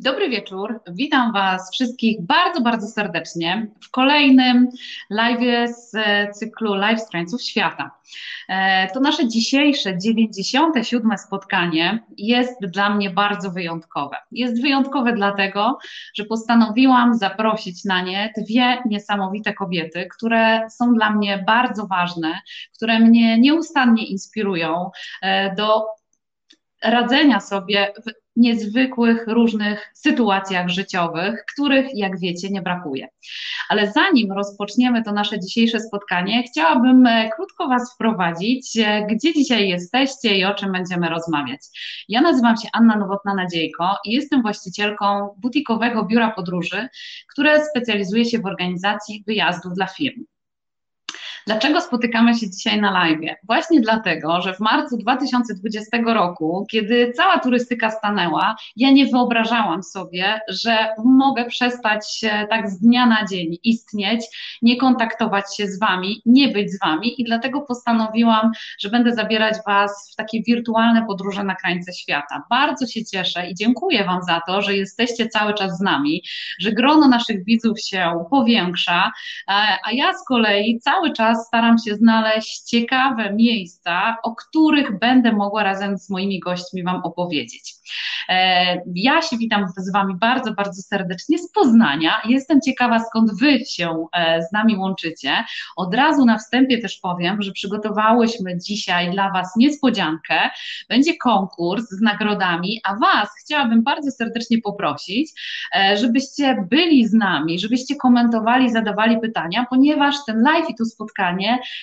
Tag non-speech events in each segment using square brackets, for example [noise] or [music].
Dobry wieczór. Witam Was wszystkich bardzo, bardzo serdecznie w kolejnym live z cyklu Live z Krańców Świata. E, to nasze dzisiejsze 97. spotkanie jest dla mnie bardzo wyjątkowe. Jest wyjątkowe dlatego, że postanowiłam zaprosić na nie dwie niesamowite kobiety, które są dla mnie bardzo ważne, które mnie nieustannie inspirują e, do radzenia sobie w niezwykłych, różnych sytuacjach życiowych, których, jak wiecie, nie brakuje. Ale zanim rozpoczniemy to nasze dzisiejsze spotkanie, chciałabym e, krótko Was wprowadzić, e, gdzie dzisiaj jesteście i o czym będziemy rozmawiać. Ja nazywam się Anna Nowotna-Nadziejko i jestem właścicielką butikowego biura podróży, które specjalizuje się w organizacji wyjazdów dla firm. Dlaczego spotykamy się dzisiaj na live? Właśnie dlatego, że w marcu 2020 roku, kiedy cała turystyka stanęła, ja nie wyobrażałam sobie, że mogę przestać tak z dnia na dzień istnieć, nie kontaktować się z Wami, nie być z Wami i dlatego postanowiłam, że będę zabierać Was w takie wirtualne podróże na krańce świata. Bardzo się cieszę i dziękuję Wam za to, że jesteście cały czas z nami, że grono naszych widzów się powiększa, a ja z kolei cały czas staram się znaleźć ciekawe miejsca, o których będę mogła razem z moimi gośćmi Wam opowiedzieć. E, ja się witam z Wami bardzo, bardzo serdecznie z Poznania. Jestem ciekawa, skąd Wy się e, z nami łączycie. Od razu na wstępie też powiem, że przygotowałyśmy dzisiaj dla Was niespodziankę. Będzie konkurs z nagrodami, a Was chciałabym bardzo serdecznie poprosić, e, żebyście byli z nami, żebyście komentowali, zadawali pytania, ponieważ ten live i to spotkanie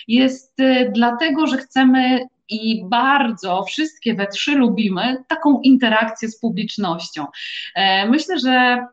jest dlatego, że chcemy i bardzo wszystkie we trzy lubimy taką interakcję z publicznością. E, myślę, że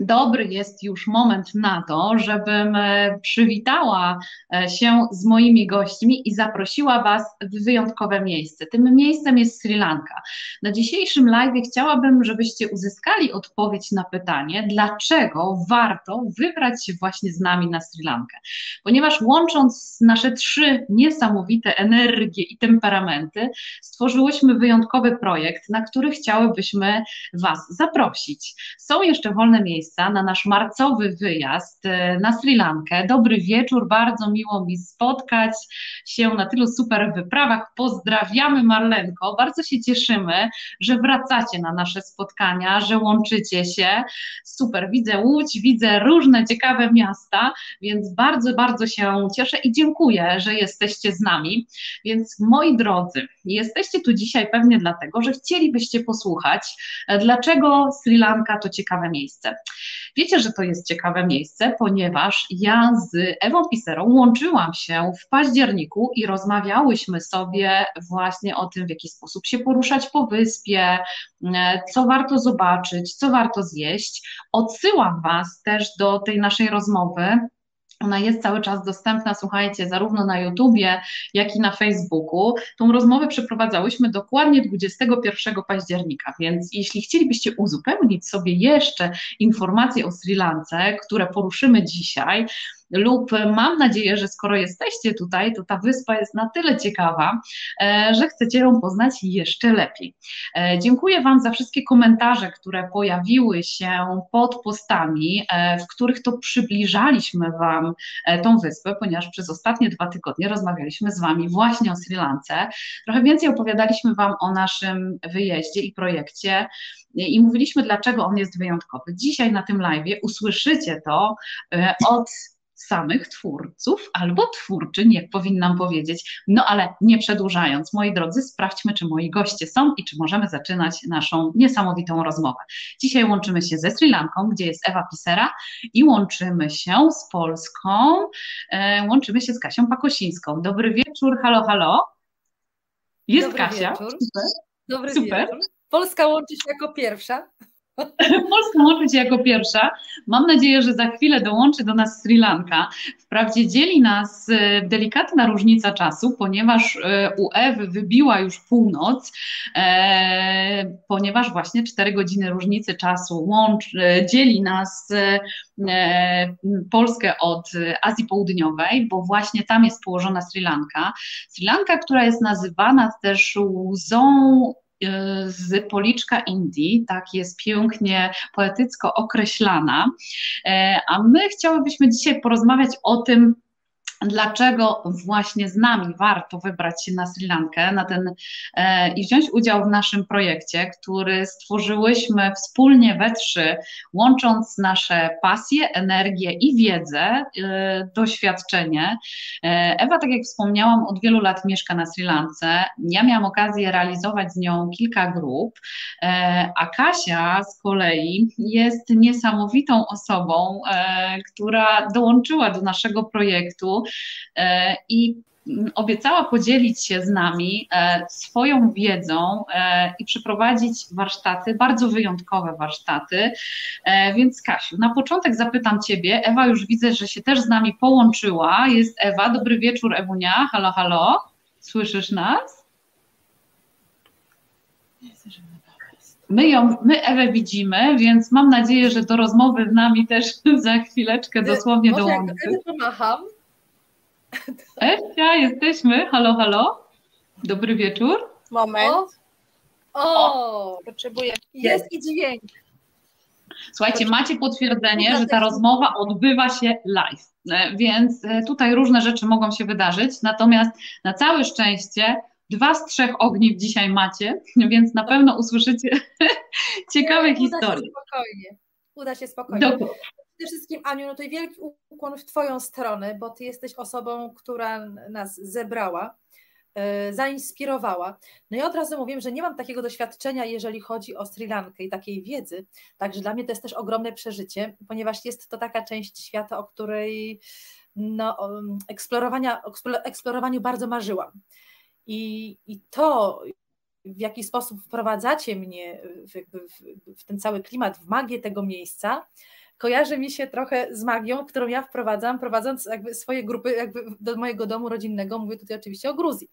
dobry jest już moment na to, żebym e, przywitała e, się z moimi gośćmi i zaprosiła Was w wyjątkowe miejsce. Tym miejscem jest Sri Lanka. Na dzisiejszym live chciałabym, żebyście uzyskali odpowiedź na pytanie, dlaczego warto wybrać się właśnie z nami na Sri Lankę. Ponieważ łącząc nasze trzy niesamowite energie i temperamenty, stworzyłyśmy wyjątkowy projekt, na który chciałybyśmy Was zaprosić. Są jeszcze wolne miejsca miejsca na nasz marcowy wyjazd e, na Sri Lankę. Dobry wieczór, bardzo miło mi spotkać się na tylu super wyprawach. Pozdrawiamy Marlenko, bardzo się cieszymy, że wracacie na nasze spotkania, że łączycie się. Super, widzę Łódź, widzę różne ciekawe miasta, więc bardzo, bardzo się cieszę i dziękuję, że jesteście z nami. Więc moi drodzy, jesteście tu dzisiaj pewnie dlatego, że chcielibyście posłuchać, e, dlaczego Sri Lanka to ciekawe miejsce. Wiecie, że to jest ciekawe miejsce, ponieważ ja z Ewą Piserą łączyłam się w październiku i rozmawiałyśmy sobie właśnie o tym, w jaki sposób się poruszać po wyspie, e, co warto zobaczyć, co warto zjeść. Odsyłam Was też do tej naszej rozmowy ona jest cały czas dostępna, słuchajcie, zarówno na YouTubie, jak i na Facebooku. Tą rozmowę przeprowadzałyśmy dokładnie 21 października, więc jeśli chcielibyście uzupełnić sobie jeszcze informacje o Sri Lance, które poruszymy dzisiaj, lub mam nadzieję, że skoro jesteście tutaj, to ta wyspa jest na tyle ciekawa, e, że chcecie ją poznać jeszcze lepiej. E, dziękuję Wam za wszystkie komentarze, które pojawiły się pod postami, e, w których to przybliżaliśmy Wam tą wyspę, ponieważ przez ostatnie dwa tygodnie rozmawialiśmy z Wami właśnie o Sri Lance. Trochę więcej opowiadaliśmy Wam o naszym wyjeździe i projekcie i mówiliśmy, dlaczego on jest wyjątkowy. Dzisiaj na tym live usłyszycie to od samych twórców albo twórczyń, jak powinnam powiedzieć. No ale nie przedłużając, moi drodzy, sprawdźmy, czy moi goście są i czy możemy zaczynać naszą niesamowitą rozmowę. Dzisiaj łączymy się ze Sri Lanką, gdzie jest Ewa Pisera i łączymy się z Polską, e, łączymy się z Kasią Pakosińską. Dobry wieczór, halo, halo. Jest Dobry Kasia. Wieczór. Super. Dobry Super. wieczór. Polska łączy się jako pierwsza. [laughs] Polska łączy się jako pierwsza. Mam nadzieję, że za chwilę dołączy do nas Sri Lanka. Wprawdzie dzieli nas e, delikatna różnica czasu, ponieważ e, u Ewy wybiła już północ, e, ponieważ właśnie 4 godziny różnicy czasu łącz, dzieli nas Polskę od Azji Południowej, bo właśnie tam jest położona Sri Lanka. Sri Lanka, która jest nazywana też łzą z policzka Indii, tak jest pięknie poetycko określana, a my chciałybyśmy dzisiaj porozmawiać o tym, dlaczego właśnie z nami warto wybrać się na Sri Lankę na ten, e, i wziąć udział w naszym projekcie, który stworzyłyśmy wspólnie we trzy, łącząc nasze pasje, energię i wiedzę, e, doświadczenie. E, Ewa, tak jak wspomniałam, od wielu lat mieszka na Sri Lance. Ja miałam okazję realizować z nią kilka grup, e, a Kasia z kolei jest niesamowitą osobą, e, która dołączyła do naszego projektu i obiecała podzielić się z nami e, swoją wiedzą e, i przeprowadzić warsztaty, bardzo wyjątkowe warsztaty. Więc Kasiu, na początek zapytam Ciebie, Ewa już widzę, że się też z nami połączyła. Jest Ewa, dobry wieczór Ewunia, halo, halo, słyszysz nas? My, ją, my Ewę widzimy, więc mam nadzieję, że do rozmowy z nami też [laughs] za chwileczkę dosłownie dołączy. Może pomacham. Eścia, jesteśmy. Halo, halo. Dobry wieczór. Moment. O, o potrzebuję. Jest i dźwięk. Słuchajcie, macie potwierdzenie, że ta rozmowa odbywa się live, e, więc e, tutaj różne rzeczy mogą się wydarzyć, natomiast na całe szczęście dwa z trzech ogniw dzisiaj macie, [laughs] więc na pewno usłyszycie [laughs] ciekawe Uda historie. Się spokojnie. Uda się spokojnie. Dokładnie. Przede wszystkim, Aniu, no to wielki ukłon w Twoją stronę, bo Ty jesteś osobą, która nas zebrała, yy, zainspirowała. No i od razu mówię, że nie mam takiego doświadczenia, jeżeli chodzi o Sri Lankę i takiej wiedzy, także dla mnie to jest też ogromne przeżycie, ponieważ jest to taka część świata, o której no, eksplorowania, eksplorowaniu bardzo marzyłam. I, I to, w jaki sposób wprowadzacie mnie w, w, w, ten cały klimat, w magię tego miejsca, kojarzy mi się trochę z magią, którą ja wprowadzam, prowadząc swoje grupy jakby do mojego domu rodzinnego, mówię tutaj oczywiście o Gruzji.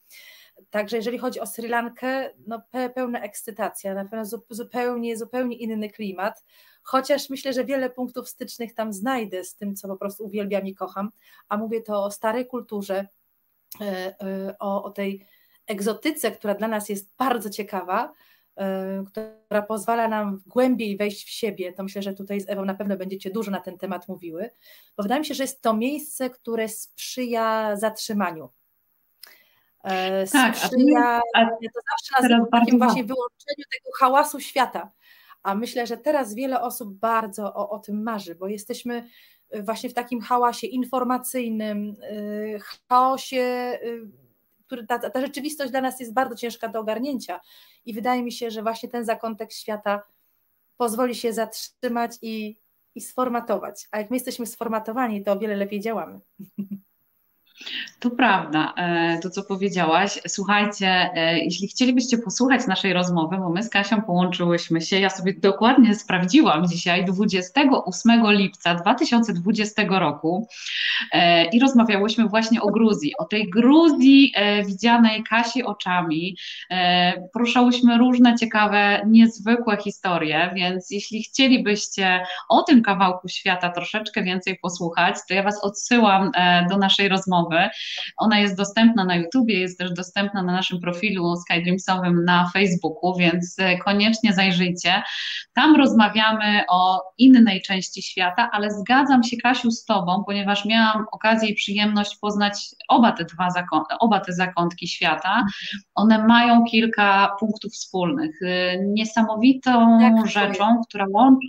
Także jeżeli chodzi o Sri Lankę, no pełna ekscytacja, na pewno zupełnie, zupełnie inny klimat, chociaż myślę, że wiele punktów stycznych tam znajdę z tym, co po prostu uwielbiam i kocham, a mówię to o starej kulturze, e, e, o, o tej egzotyce, która dla nas jest bardzo ciekawa, która pozwala nam głębiej wejść w siebie, to myślę, że tutaj z Ewą na pewno będziecie dużo na ten temat mówiły, bo wydaje mi się, że jest to miejsce, które sprzyja zatrzymaniu. Y, tak, sprzyja, a a to zawsze nazywam takim właśnie wyłączeniu tego hałasu świata. A myślę, że teraz wiele osób bardzo o, o tym marzy, bo jesteśmy właśnie w takim hałasie informacyjnym, y, chaosie który ta, ta rzeczywistość dla nas jest bardzo ciężka do ogarnięcia i wydaje mi się, że właśnie ten zakątek świata pozwoli się zatrzymać i, i sformatować. A jak my jesteśmy sformatowani, to o wiele lepiej działamy. To prawda, e, to co powiedziałaś. Słuchajcie, e, jeśli chcielibyście posłuchać naszej rozmowy, bo my z Kasią połączyłyśmy się, ja sobie dokładnie sprawdziłam dzisiaj, 28 lipca 2020 roku i rozmawiałyśmy właśnie o Gruzji, o tej Gruzji widzianej Kasi oczami. Poruszałyśmy różne ciekawe, niezwykłe historie, więc jeśli chcielibyście o tym kawałku świata troszeczkę więcej posłuchać, to ja Was odsyłam do naszej rozmowy. Ona jest dostępna na YouTubie, jest też dostępna na naszym profilu Skydreamsowym na Facebooku, więc e, koniecznie zajrzyjcie. Tam rozmawiamy o innej części świata, ale zgadzam się Kasiu z Tobą, ponieważ miałam okazję i przyjemność poznać oba te dwa zakątki, oba te zakątki świata. One mają kilka punktów wspólnych. E, niesamowitą rzeczą, która łączy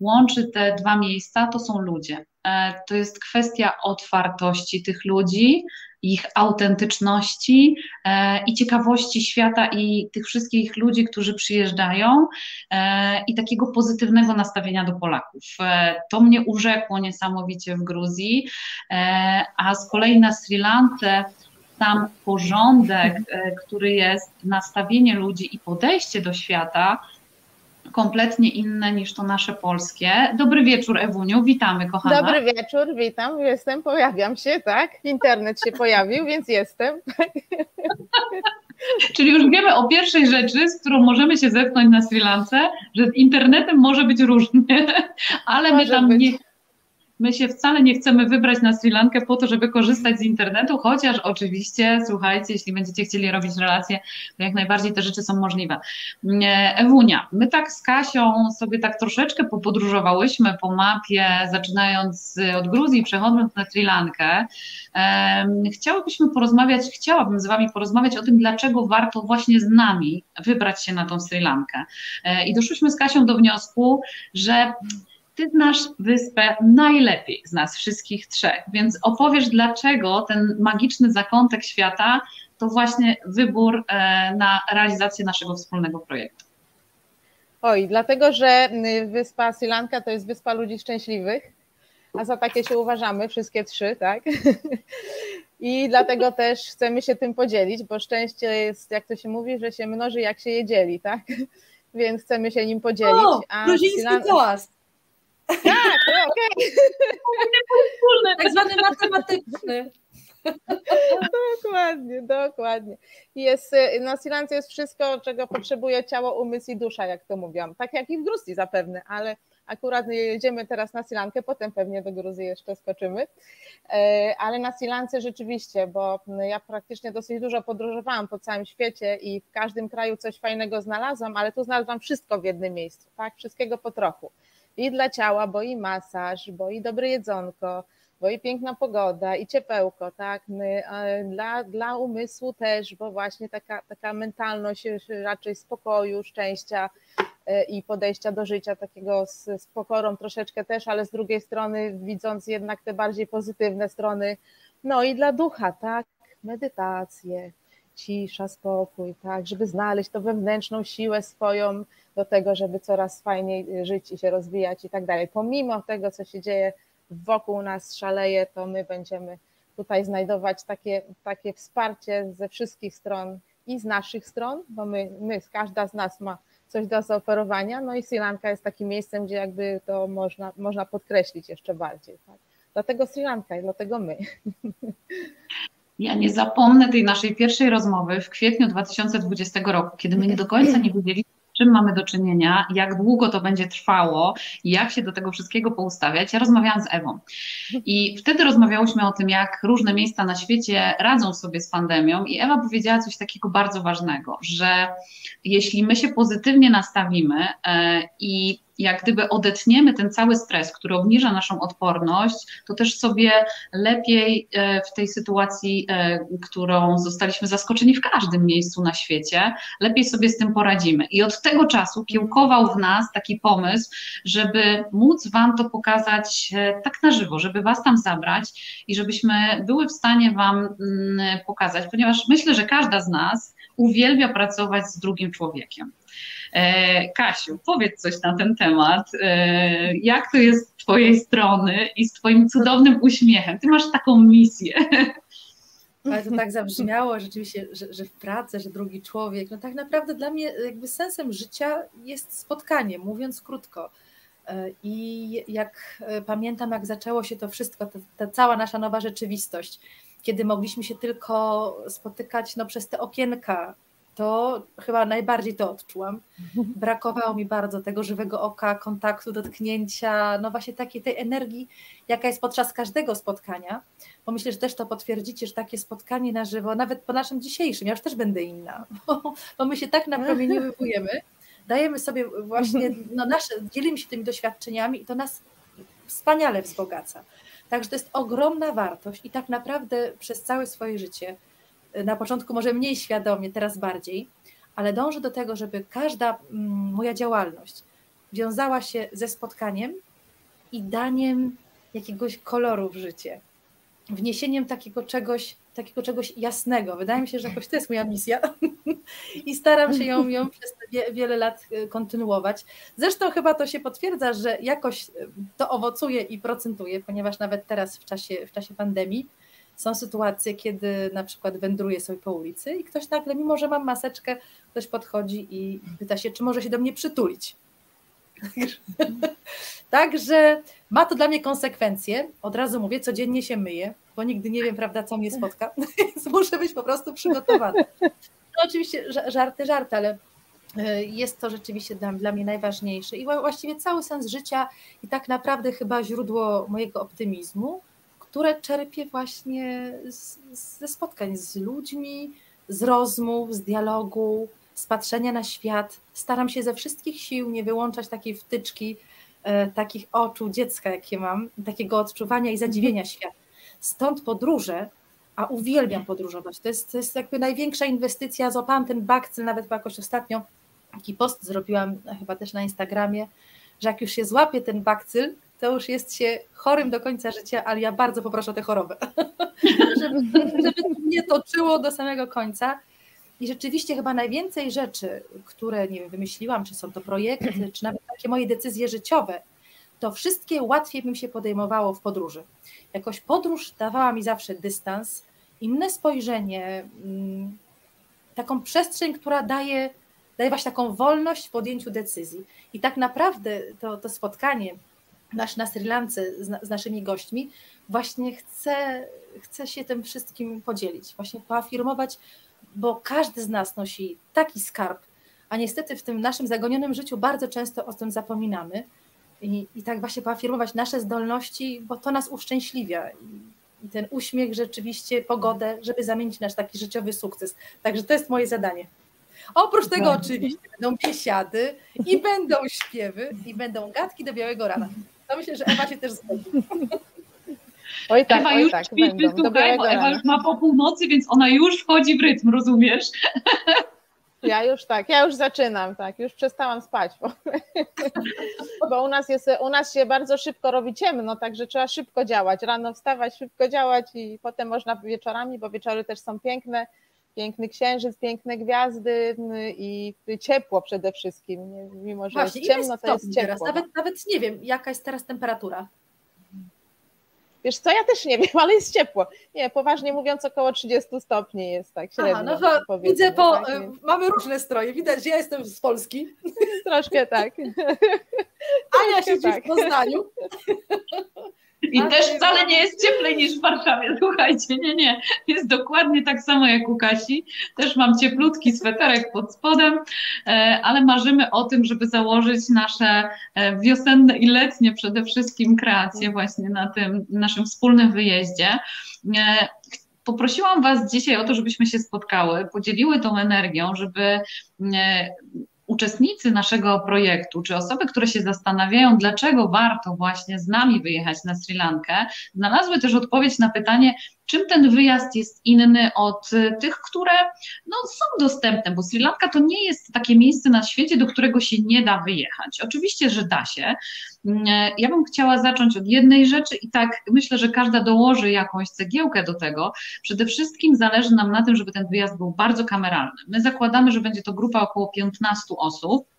łączy te dwa miejsca, to są ludzie. E, to jest kwestia otwartości tych ludzi, ich autentyczności e, i ciekawości świata i tych wszystkich ludzi, którzy przyjeżdżają e, i takiego pozytywnego nastawienia do Polaków. To mnie urzekło niesamowicie w Gruzji, a z kolei na Sri Lance sam porządek, który jest, nastawienie ludzi i podejście do świata, kompletnie inne niż to nasze polskie. Dobry wieczór, Ewuniu, witamy, kochana. Dobry wieczór, witam, jestem, pojawiam się, tak? Internet się pojawił, więc jestem. [laughs] Czyli już wiemy o pierwszej rzeczy, z którą możemy się zetknąć na Sri Lance, że z internetem może być różnie, [laughs] ale może my tam być. nie My się wcale nie chcemy wybrać na Sri Lankę po to, żeby korzystać z internetu, chociaż oczywiście, słuchajcie, jeśli będziecie chcieli robić relacje, to jak najbardziej te rzeczy są możliwe. Ewunia, my tak z Kasią sobie tak troszeczkę popodróżowałyśmy po mapie, zaczynając od Gruzji, przechodząc na Sri Lankę. Chciałybyśmy porozmawiać, chciałabym z Wami porozmawiać o tym, dlaczego warto właśnie z nami wybrać się na tą Sri Lankę. E, I doszłyśmy z Kasią do wniosku, że ty znasz wyspę najlepiej z nas wszystkich trzech, więc opowiesz, dlaczego ten magiczny zakątek świata to właśnie wybór e, na realizację naszego wspólnego projektu. Oj, dlatego, że wyspa Sri Lanka to jest wyspa ludzi szczęśliwych, a za takie się uważamy, wszystkie trzy, tak? [laughs] I dlatego też chcemy się tym podzielić, bo szczęście jest, jak to się mówi, że się mnoży, jak się je dzieli, tak? [laughs] Więc chcemy się nim podzielić. O, a gruziński Lan... Tak, no, okej. Okay. Tak zwany matematyczny. dokładnie, dokładnie. Jest, y, na Sri Lance jest wszystko, czego potrzebuje ciało, umysł i dusza, jak to mówią. Tak jak i w Gruzji zapewne, ale akurat jedziemy teraz na Sri Lankę, potem pewnie do Gruzji jeszcze skoczymy. E, ale na Sri Lance rzeczywiście, bo ja praktycznie dosyć dużo podróżowałam po całym świecie i w każdym kraju coś fajnego znalazłam, ale tu znalazłam wszystko w jednym miejscu, tak? Wszystkiego po trochu i dla ciała, bo i masaż, bo i dobre jedzonko, bo i piękna pogoda, i ciepełko, tak? E, dla, dla umysłu też, bo właśnie taka, taka mentalność raczej spokoju, szczęścia e, i podejścia do życia takiego z, z pokorą troszeczkę też, ale z drugiej strony widząc jednak te bardziej pozytywne strony, no i dla ducha, tak? Medytacje, cisza, spokój, tak, żeby znaleźć tą wewnętrzną siłę swoją do tego, żeby coraz fajniej żyć i się rozwijać i tak dalej. Pomimo tego, co się dzieje wokół nas, szaleje, to my będziemy tutaj znajdować takie, takie wsparcie ze wszystkich stron i z naszych stron, bo my, my, każda z nas ma coś do zaoferowania, no i Sri Lanka jest takim miejscem, gdzie jakby to można, można podkreślić jeszcze bardziej. Tak? Dlatego Sri Lanka i dlatego my. [laughs] Ja nie zapomnę tej naszej pierwszej rozmowy w kwietniu 2020 roku, kiedy my nie do końca nie wiedzieliśmy, czym mamy do czynienia, jak długo to będzie trwało i jak się do tego wszystkiego poustawiać. Ja rozmawiałam z Ewą i wtedy rozmawiałyśmy o tym, jak różne miejsca na świecie radzą sobie z pandemią i Ewa powiedziała coś takiego bardzo ważnego, że jeśli my się pozytywnie nastawimy e, i jak gdyby odetniemy ten cały stres, który obniża naszą odporność, to też sobie lepiej e, w tej sytuacji, e, którą zostaliśmy zaskoczeni w każdym miejscu na świecie, lepiej sobie z tym poradzimy. I od tego czasu kiełkował w nas taki pomysł, żeby móc Wam to pokazać e, tak na żywo, żeby Was tam zabrać i żebyśmy były w stanie Wam mm, pokazać, ponieważ myślę, że każda z nas uwielbia pracować z drugim człowiekiem. E, Kasiu, powiedz coś na ten temat. E, jak to jest z Twojej strony i z Twoim cudownym uśmiechem? Ty masz taką misję. Ale to tak zabrzmiało rzeczywiście, że, że w pracy, że drugi człowiek. No tak naprawdę dla mnie jakby sensem życia jest spotkanie, mówiąc krótko. E, I jak pamiętam, jak zaczęło się to wszystko, ta, ta cała nasza nowa rzeczywistość, kiedy mogliśmy się tylko spotykać no, przez te okienka to chyba najbardziej to odczułam. [laughs] Brakowało mi bardzo tego żywego oka, kontaktu, dotknięcia, no właśnie takiej tej energii, jaka jest podczas każdego spotkania, bo myślę, że też to potwierdzicie, że takie spotkanie na żywo, nawet po naszym dzisiejszym, ja już też będę inna, [laughs] bo, bo my się tak napromieniowujemy, dajemy sobie właśnie, no nasze, dzielimy się tymi doświadczeniami i to nas wspaniale wzbogaca. Także to jest ogromna wartość i tak naprawdę przez całe swoje życie na początku może mniej świadomie, teraz bardziej, ale dążę do tego, żeby każda mm, moja działalność wiązała się ze spotkaniem i daniem jakiegoś koloru w życie, wniesieniem takiego czegoś, takiego czegoś jasnego. Wydaje mi się, że jakoś to jest moja misja [laughs] i staram się ją, ją przez wiele lat y, kontynuować. Zresztą chyba to się potwierdza, że jakoś y, to owocuje i procentuje, ponieważ nawet teraz w czasie, w czasie pandemii są sytuacje, kiedy na przykład wędruję sobie po ulicy i ktoś nagle, mimo że mam maseczkę, ktoś podchodzi i pyta się, czy może się do mnie przytulić. [laughs] Także ma to dla mnie konsekwencje. Od razu mówię, codziennie się myję, bo nigdy nie wiem, prawda, co mnie spotka, [laughs] więc muszę być po prostu przygotowana. No oczywiście żarty, żarty, ale jest to rzeczywiście dla, dla, mnie najważniejsze i właściwie cały sens życia i tak naprawdę chyba źródło mojego optymizmu, które czerpię właśnie z, ze spotkań z ludźmi, z rozmów, z dialogu, z patrzenia na świat. Staram się ze wszystkich sił nie wyłączać takiej wtyczki, e, takich oczu dziecka, jakie mam, takiego odczuwania i zadziwienia świata. Stąd podróże, a uwielbiam podróżować. To jest, to jest jakby największa inwestycja. Złapałam ten bakcyl nawet jakoś ostatnio. Taki post zrobiłam chyba też na Instagramie, że jak już się złapie ten bakcyl, to już jest się chorym do końca życia, ale ja bardzo poproszę o tę chorobę, [laughs] żeby, żeby mnie toczyło do samego końca. I rzeczywiście chyba najwięcej rzeczy, które nie wiem, wymyśliłam, czy są to projekty, czy nawet takie moje decyzje życiowe, to wszystkie łatwiej bym się podejmowało w podróży. Jakoś podróż dawała mi zawsze dystans, inne spojrzenie, mm, taką przestrzeń, która daje, daje właśnie taką wolność w podjęciu decyzji. I tak naprawdę to, to spotkanie nasz na Sri Lance z, z, naszymi gośćmi, właśnie chcę, chcę się tym wszystkim podzielić, właśnie poafirmować, bo każdy z nas nosi taki skarb, a niestety w tym naszym zagonionym życiu bardzo często o tym zapominamy. I, i tak właśnie poafirmować nasze zdolności, bo to nas uszczęśliwia. I, I ten uśmiech rzeczywiście, pogodę, żeby zamienić nasz taki życiowy sukces. Także to jest moje zadanie. Oprócz tego oczywiście będą biesiady i będą śpiewy i będą gadki do białego rana. To myślę, że Ewa się też zgodzi. [laughs] Oj tak, Ewa oj już tak, śpi, słuchaj, bo Ewa już ma po północy, więc ona już wchodzi w rytm, rozumiesz? Ja już tak, ja już zaczynam, tak, już przestałam spać, bo, [laughs] bo, u, nas jest, u nas się bardzo szybko robi ciemno, także trzeba szybko działać, rano wstawać, szybko działać i potem można wieczorami, bo wieczory też są piękne, piękny księżyc, piękne gwiazdy i ciepło przede wszystkim, mimo że Właśnie, jest ciemno, to jest ciepło. Teraz? Nawet, nawet nie wiem, jaka jest teraz temperatura. Wiesz co, ja też nie wiem, ale jest ciepło. Nie, poważnie mówiąc, około 30 stopni jest tak średnio. Aha, no widzę, po, tak? Y, mamy różne stroje. Widać, że ja jestem z Polski. Troszkę tak. [laughs] Ania siedzi tak. w Poznaniu. [laughs] I też wcale nie jest cieplej niż w Warszawie, [laughs] słuchajcie, nie, nie, jest dokładnie tak samo jak u Kasi, też mam cieplutki sweterek pod spodem, e, ale marzymy o tym, żeby założyć nasze e, wiosenne i letnie przede wszystkim kreacje właśnie na tym naszym wspólnym wyjeździe. E, poprosiłam Was dzisiaj o to, żebyśmy się spotkały, podzieliły tą energią, żeby uczestnicy naszego projektu, czy osoby, które się zastanawiają, dlaczego warto właśnie z nami wyjechać na Sri Lankę, znalazły też odpowiedź na pytanie, czym ten wyjazd jest inny od y, tych, które no, są dostępne, bo Sri Lanka to nie jest takie miejsce na świecie, do którego się nie da wyjechać. Oczywiście, że da się. Mm, ja bym chciała zacząć od jednej rzeczy i tak myślę, że każda dołoży jakąś cegiełkę do tego. Przede wszystkim zależy nam na tym, żeby ten wyjazd był bardzo kameralny. My zakładamy, że będzie to grupa około 15 osób.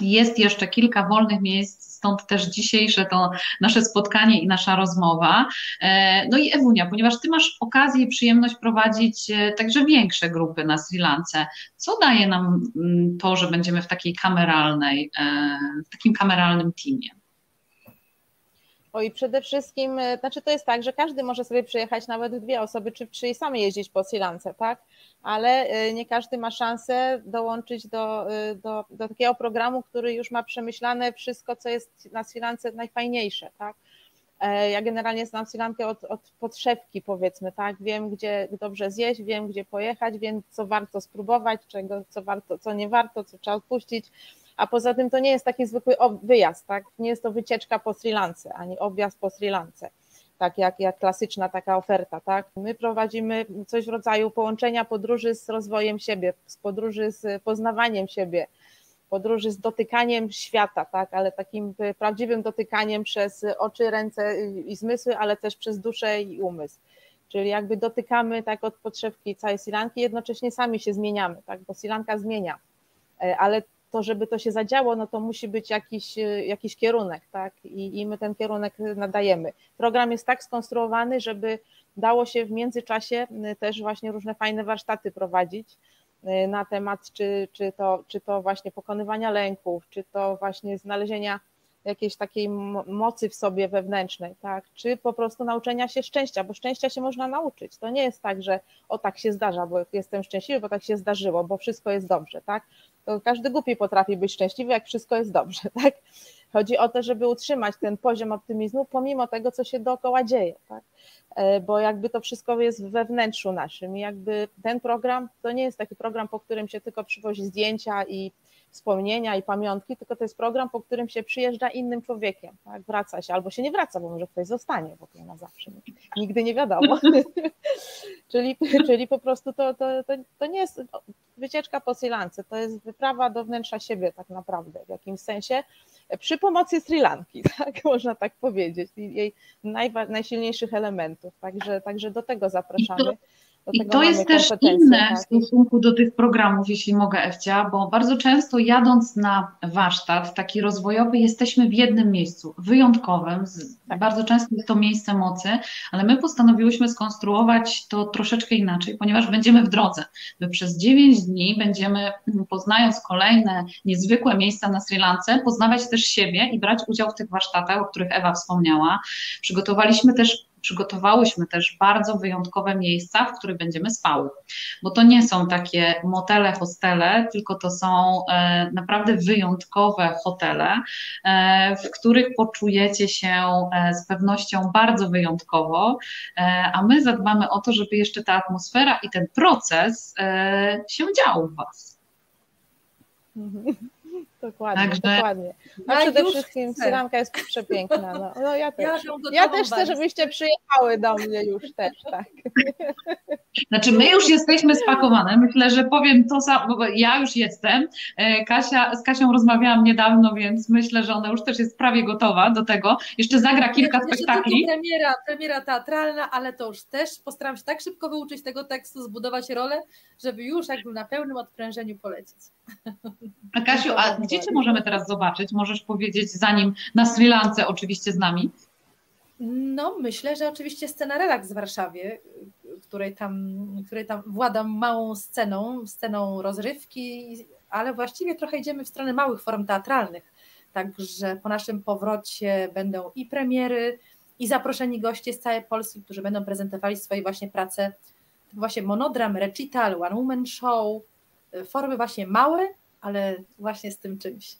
Jest jeszcze kilka wolnych miejsc, stąd też dzisiejsze to nasze spotkanie i nasza rozmowa. E, no i Ewunia, ponieważ Ty masz okazję i przyjemność prowadzić e, także większe grupy na Sri Lance, co daje nam mm, to, że będziemy w takiej kameralnej, e, w takim kameralnym teamie? O i przede wszystkim, znaczy to jest tak, że każdy może sobie przyjechać nawet dwie osoby, czy, czy same jeździć po Sri Lance, tak? ale y, nie każdy ma szansę dołączyć do, y, do, do takiego programu, który już ma przemyślane wszystko, co jest na Sri Lance najfajniejsze, tak? E, ja generalnie znam Sri Lankę od, od podszewki, powiedzmy, tak? Wiem, gdzie dobrze zjeść, wiem, gdzie pojechać, wiem, co warto spróbować, czego, co warto, co nie warto, co trzeba odpuścić. A poza tym to nie jest taki zwykły wyjazd, tak? Nie jest to wycieczka po Sri Lance, ani objazd po Sri Lance tak jak, jak klasyczna taka oferta. Tak? My prowadzimy coś w rodzaju połączenia podróży z rozwojem siebie, z podróży z poznawaniem siebie, podróży z dotykaniem świata, tak? ale takim prawdziwym dotykaniem przez oczy, ręce i zmysły, ale też przez duszę i umysł. Czyli jakby dotykamy tak od podszewki całej Silanki, jednocześnie sami się zmieniamy, tak? bo Silanka zmienia, e, ale to, żeby to się zadziało, no to musi być jakiś, e, jakiś kierunek, tak? I, I my ten kierunek nadajemy. Program jest tak skonstruowany, żeby dało się w międzyczasie też właśnie różne fajne warsztaty prowadzić e, na temat, czy, czy, to, czy to właśnie pokonywania lęków, czy to właśnie znalezienia jakiejś takiej mocy w sobie wewnętrznej, tak? Czy po prostu nauczenia się szczęścia, bo szczęścia się można nauczyć. To nie jest tak, że o tak się zdarza, bo jestem szczęśliwy, bo tak się zdarzyło, bo wszystko jest dobrze, tak? Każdy głupi potrafi być szczęśliwy, jak wszystko jest dobrze, [laughs] tak? Chodzi o to, żeby utrzymać ten poziom optymizmu pomimo tego, co się dookoła dzieje, tak? E, bo jakby to wszystko jest we wnętrzu naszym i jakby ten program to nie jest taki program, po którym się tylko przywozi zdjęcia i wspomnienia i pamiątki, tylko to jest program, po którym się przyjeżdża innym człowiekiem, tak? wraca się, albo się nie wraca, bo może ktoś zostanie w ogóle na zawsze, nigdy nie wiadomo. [laughs] czyli, czyli po prostu to, to, to, to nie jest wycieczka po Sri Lance, to jest wyprawa do wnętrza siebie tak naprawdę w jakimś sensie, przy pomocy Sri Lanki, [laughs] tak można tak powiedzieć, jej najsilniejszych elementów, także, także do tego zapraszamy. I to jest też inne tak? w stosunku do tych programów, jeśli mogę, Ewcia, bo bardzo często jadąc na warsztat taki rozwojowy, jesteśmy w jednym miejscu, wyjątkowym, tak. bardzo często jest to miejsce mocy, ale my postanowiłyśmy skonstruować to troszeczkę inaczej, ponieważ będziemy w drodze. My przez 9 dni będziemy, poznając kolejne niezwykłe miejsca na Sri Lance, poznawać też siebie i brać udział w tych warsztatach, o których Ewa wspomniała. Przygotowaliśmy też przygotowałyśmy też bardzo wyjątkowe miejsca, w których będziemy spały. Bo to nie są takie motele, hostele, tylko to są e, naprawdę wyjątkowe hotele, e, w których poczujecie się e, z pewnością bardzo wyjątkowo, a my zadbamy o to, żeby jeszcze ta atmosfera i ten proces się dział w Was. [laughs] Dokładnie, Także... dokładnie. A ja przede wszystkim Syranka jest przepiękna. No, no ja też, ja, ja też chcę, żebyście przyjechały do mnie już też, tak. Znaczy my już jesteśmy spakowane. Myślę, że powiem to samo, bo ja już jestem. E, Kasia, z Kasią rozmawiałam niedawno, więc myślę, że ona już też jest prawie gotowa do tego. Jeszcze zagra kilka Jeszcze spektakli. Premiera, premiera teatralna, ale to już też postaram się tak szybko wyuczyć tego tekstu, zbudować rolę, żeby już jakby na pełnym odprężeniu polecieć. A Kasiu, a gdzie Cię możemy teraz zobaczyć? Możesz powiedzieć, zanim na Sri Lance oczywiście z nami? No, myślę, że oczywiście scena Relaks w Warszawie, której tam, której tam władam małą sceną, sceną rozrywki, ale właściwie trochę idziemy w stronę małych form teatralnych. Także po naszym powrocie będą i premiery, i zaproszeni goście z całej Polski, którzy będą prezentowali swoje właśnie prace, właśnie monodram, recital, one woman show, formy właśnie małe, ale właśnie z tym czymś.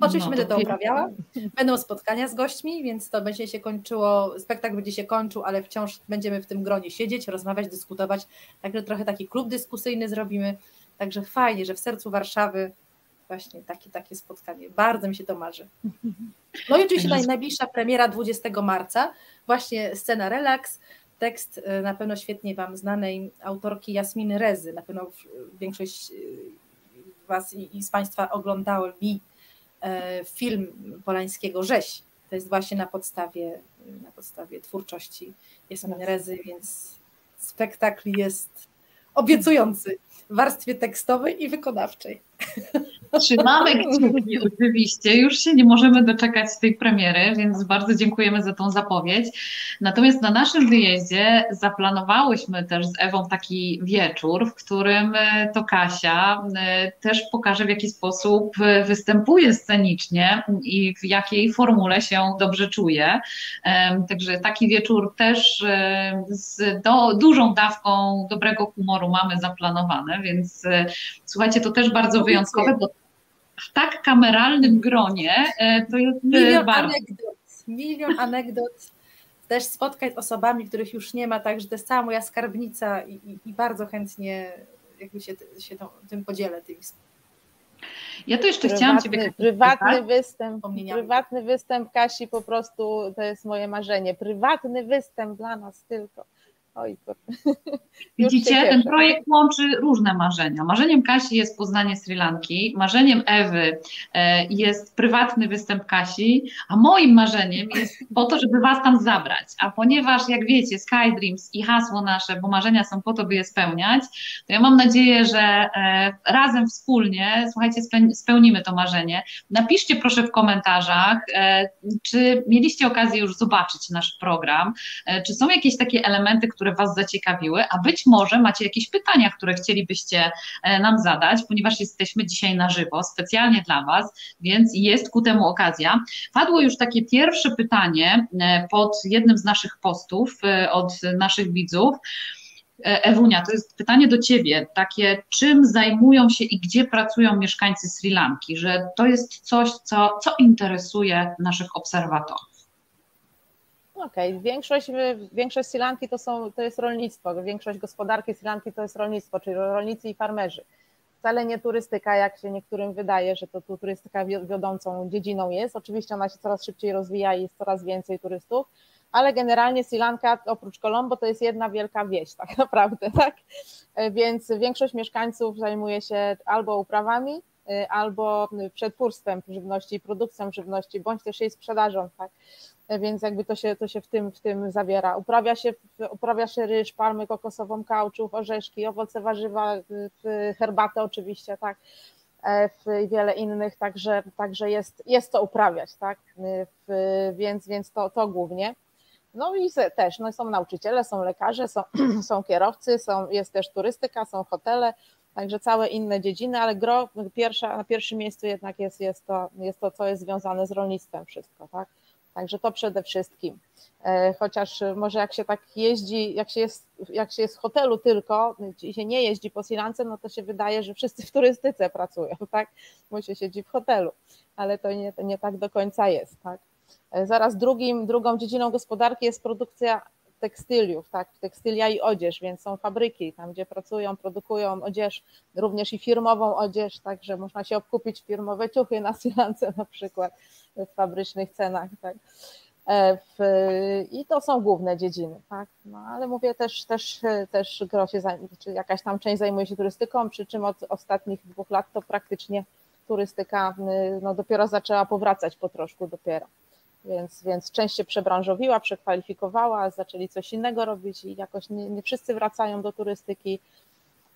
Oczywiście no, będę to uprawiała. Będą spotkania z gośćmi, więc to będzie się kończyło, spektakl będzie się kończył, ale wciąż będziemy w tym gronie siedzieć, rozmawiać, dyskutować. Także trochę taki klub dyskusyjny zrobimy. Także fajnie, że w sercu Warszawy właśnie takie, takie spotkanie. Bardzo mi się to marzy. No i oczywiście najbliższa premiera 20 marca, właśnie scena relaks, tekst y, na pewno świetnie Wam znanej autorki Jasminy Rezy. Na pewno większość y, Was i, i z Państwa oglądały mi e, film Polańskiego Rzeź. To jest właśnie na podstawie, na podstawie twórczości Jasminy Rezy, więc spektakl jest obiecujący w warstwie tekstowej i wykonawczej. [laughs] Trzymamy kciuki oczywiście, już się nie możemy doczekać tej premiery, więc bardzo dziękujemy za tą zapowiedź. Natomiast na naszym wyjeździe zaplanowałyśmy też z Ewą taki wieczór, w którym e, to Kasia e, też pokaże w jaki sposób występuje scenicznie i w jakiej formule się dobrze czuje. Także taki wieczór też e, z do, dużą dawką dobrego humoru mamy zaplanowane, więc słuchajcie, to też bardzo wyjątkowe, bo w tak kameralnym gronie e, to jest e, milion bardzo... anegdot, milion anegdot, też spotkań z osobami, których już nie ma, także to jest cała moja skarbnica i, i, i bardzo chętnie jakby się, się tą, tym podzielę tymi ja to jeszcze prywatny, chciałam Ciebie... Prywatny występ, prywatny występ Kasi po prostu to jest moje marzenie. Prywatny występ dla nas tylko. Oj, [laughs] Widzicie, ten projekt łączy różne marzenia. Marzeniem Kasi jest poznanie Sri Lanki, marzeniem Ewy e, jest prywatny występ Kasi, a moim marzeniem jest [laughs] po to, żeby Was tam zabrać. A ponieważ, jak wiecie, Sky Dreams i hasło nasze, bo marzenia są po to, by je spełniać, to ja mam nadzieję, że e, razem wspólnie, słuchajcie, spełnimy to marzenie. Napiszcie proszę w komentarzach, e, czy mieliście okazję już zobaczyć nasz program, czy są jakieś takie elementy, które Was zaciekawiły, a być może macie jakieś pytania, które chcielibyście e, nam zadać, ponieważ jesteśmy dzisiaj na żywo, specjalnie dla Was, więc jest ku temu okazja. Padło już takie pierwsze pytanie e, pod jednym z naszych postów e, od naszych widzów. Ewunia, to jest pytanie do Ciebie, takie czym zajmują się i gdzie pracują mieszkańcy Sri Lanki, że to jest coś, co, co interesuje naszych obserwatorów. Okej, okay. większość, większość Sri Lanki to, są, to jest rolnictwo, większość gospodarki Sri Lanki to jest rolnictwo, czyli rolnicy i farmerzy. Wcale nie turystyka, jak się niektórym wydaje, że to tu turystyka wiodącą dziedziną jest. Oczywiście ona się coraz szybciej rozwija i jest coraz więcej turystów, ale generalnie Sri Lanka oprócz Colombo to jest jedna wielka wieś tak [laughs] naprawdę, tak? Więc większość mieszkańców zajmuje się albo uprawami, albo przetwórstwem żywności i produkcją żywności, bądź też jej sprzedażą, tak? więc jakby to się, to się w, tym, w tym zawiera. Uprawia się, uprawia się ryż, palmy kokosową, kauczuk, orzeszki, owoce, warzywa, herbatę oczywiście, tak, e, i wiele innych, także, także jest, jest to uprawiać, tak, więc, więc to, to głównie. No i też no są nauczyciele, są lekarze, są, [clears throat] są kierowcy, są, jest też turystyka, są hotele, także całe inne dziedziny, ale gro pierwsza, na pierwszym miejscu jednak jest, jest, to, jest to, co jest związane z rolnictwem wszystko, tak. Także to przede wszystkim. E, chociaż może jak się tak jeździ, jak się jest, jak się jest w hotelu tylko i się nie jeździ po Silance, no to się wydaje, że wszyscy w turystyce pracują, [laughs] tak? Bo się siedzi w hotelu, ale to nie, to nie tak do końca jest, tak? E, zaraz drugim, drugą dziedziną gospodarki jest produkcja tekstyliów, tak, tekstylia i odzież, więc są fabryki tam, gdzie pracują, produkują odzież, również i firmową odzież, także można się obkupić firmowe ciuchy na Silance na przykład w fabrycznych cenach, tak. E, w, I to są główne dziedziny, tak? No, ale mówię też, też, też gro się, czy jakaś tam część zajmuje się turystyką, przy czym od ostatnich dwóch lat to praktycznie turystyka no, dopiero zaczęła powracać po troszku dopiero więc, więc część się przebranżowiła, przekwalifikowała, zaczęli coś innego robić i jakoś nie, nie wszyscy wracają do turystyki,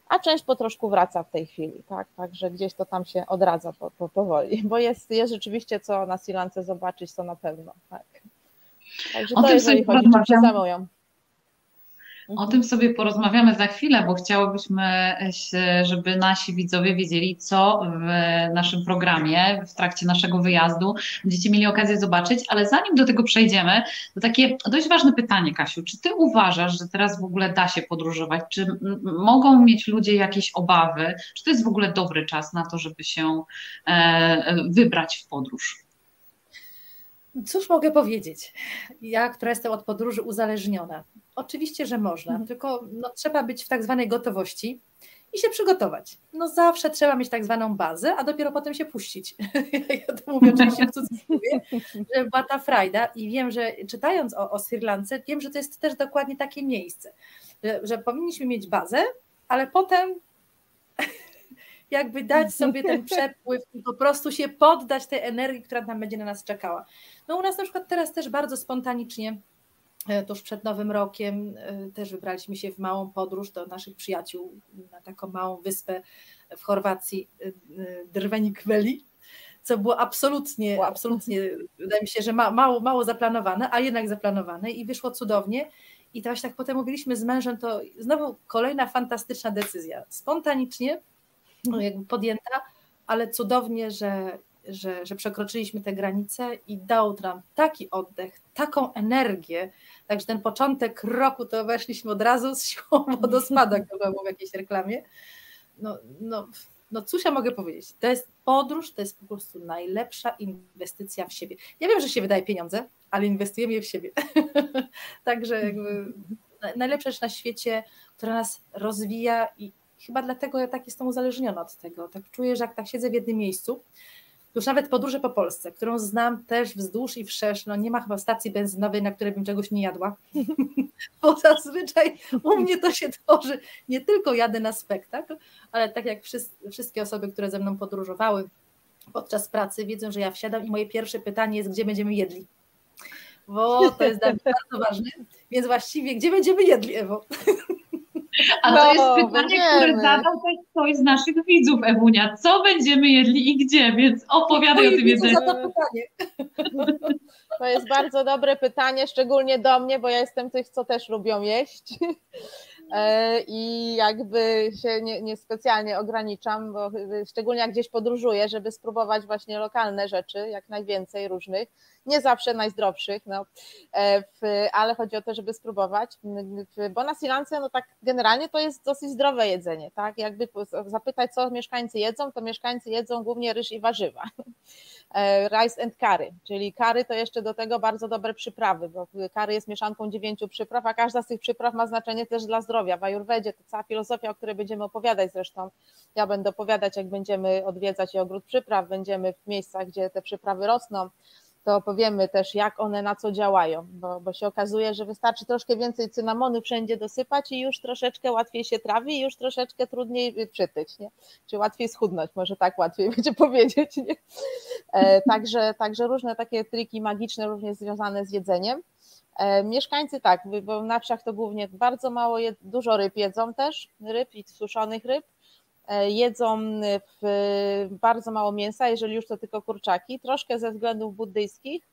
a część po troszku wraca w tej chwili, tak, także gdzieś to tam się odradza po, po, powoli, bo jest, jest rzeczywiście co na Silance zobaczyć, to na pewno, tak. Także o to jeżeli chodzi, czym się zajmują. O mhm. tym sobie porozmawiamy za chwilę, bo chciałobyśmy, żeby nasi widzowie wiedzieli, co w naszym programie, w trakcie naszego wyjazdu będziecie mieli okazję zobaczyć, ale zanim do tego przejdziemy, to takie dość ważne pytanie, Kasiu, czy ty uważasz, że teraz w ogóle da się podróżować? Czy mogą mieć ludzie jakieś obawy? Czy to jest w ogóle dobry czas na to, żeby się e, wybrać w podróż? Cóż mogę powiedzieć? Ja, która jestem od podróży uzależniona. Oczywiście, że można, mhm. tylko no, trzeba być w tak zwanej gotowości i się przygotować. No zawsze trzeba mieć tak zwaną bazę, a dopiero potem się puścić. [laughs] Ja to mówię oczywiście w cudzysłowie, że była ta frajda i wiem, że czytając o, o Sri Lance, wiem, że to jest też dokładnie takie miejsce, że, że powinniśmy mieć bazę, ale potem [laughs] jakby dać sobie ten przepływ i po prostu się poddać tej energii, która tam będzie na nas czekała. No u nas na przykład teraz też bardzo spontanicznie, tuż przed Nowym Rokiem, e, też wybraliśmy się w małą podróż do naszych przyjaciół na taką małą wyspę w Chorwacji, e, Drvenik Veli, co było absolutnie, wow. absolutnie, wydaje mi się, że ma, mało, mało zaplanowane, a jednak zaplanowane i wyszło cudownie. I to właśnie tak potem mówiliśmy z mężem, to znowu kolejna fantastyczna decyzja. Spontanicznie, no, jakby podjęta, ale cudownie, że, że, że przekroczyliśmy te granice i dał nam taki oddech, taką energię, także ten początek roku to weszliśmy od razu z siłą wodospadu, jak to było w jakiejś reklamie. No, no, no cóż ja mogę powiedzieć, to jest podróż, to jest po prostu najlepsza inwestycja w siebie. Ja wiem, że się wydaje pieniądze, ale inwestujemy je w siebie. [laughs] Także jakby najlepsza rzecz na świecie, która nas rozwija i chyba dlatego ja tak jestem uzależniona od tego. Tak czuję, że jak tak siedzę w jednym miejscu, już nawet podróże po Polsce, którą znam też wzdłuż i wszerz, no nie ma chyba stacji benzynowej, na której bym czegoś nie jadła, [laughs] bo zazwyczaj u mnie to się tworzy, nie tylko jadę na spektakl, ale tak jak wszystkie osoby, które ze mną podróżowały podczas pracy, wiedzą, że ja wsiadam i moje pierwsze pytanie jest, gdzie będziemy jedli, bo to jest dla mnie [laughs] bardzo ważne, więc właściwie, gdzie będziemy jedli, Ewo? A no, to jest pytanie, będziemy. które zadał też ktoś z naszych widzów, Ewunia. Co będziemy jedli i gdzie? Więc opowiadaj o tym jedzeniu. Za to pytanie. [laughs] To jest bardzo dobre pytanie, szczególnie do mnie, bo ja jestem tych, co też lubią jeść. E, i jakby się nie, nie specjalnie ograniczam, bo szczególnie jak gdzieś podróżuję, żeby spróbować właśnie lokalne rzeczy, jak najwięcej różnych, nie zawsze najzdrowszych, no, w, ale chodzi o to, żeby spróbować, bo na Sri Lance, no tak generalnie to jest dosyć zdrowe jedzenie, tak, jakby zapytać, co mieszkańcy jedzą, to mieszkańcy jedzą głównie ryż i warzywa, rice and curry, czyli curry to jeszcze do tego bardzo dobre przyprawy, bo curry jest mieszanką dziewięciu przypraw, a każda z tych przypraw ma znaczenie też dla zdrowia, w Ajurwedzie to cała filozofia, o której będziemy opowiadać zresztą, ja będę opowiadać, jak będziemy odwiedzać ogród przypraw, będziemy w miejscach, gdzie te przyprawy rosną, to powiemy też, jak one na co działają, bo, bo się okazuje, że wystarczy troszkę więcej cynamonu wszędzie dosypać i już troszeczkę łatwiej się trawi i już troszeczkę trudniej przytyć, nie? czy łatwiej schudnąć, może tak łatwiej [laughs] będzie powiedzieć. Nie? E, także, także różne takie triki magiczne, również związane z jedzeniem. E, mieszkańcy tak, bo na wsiach to głównie bardzo mało, dużo ryb jedzą też, ryb i suszonych ryb, jedzą bardzo mało mięsa, jeżeli już to tylko kurczaki, troszkę ze względów buddyjskich,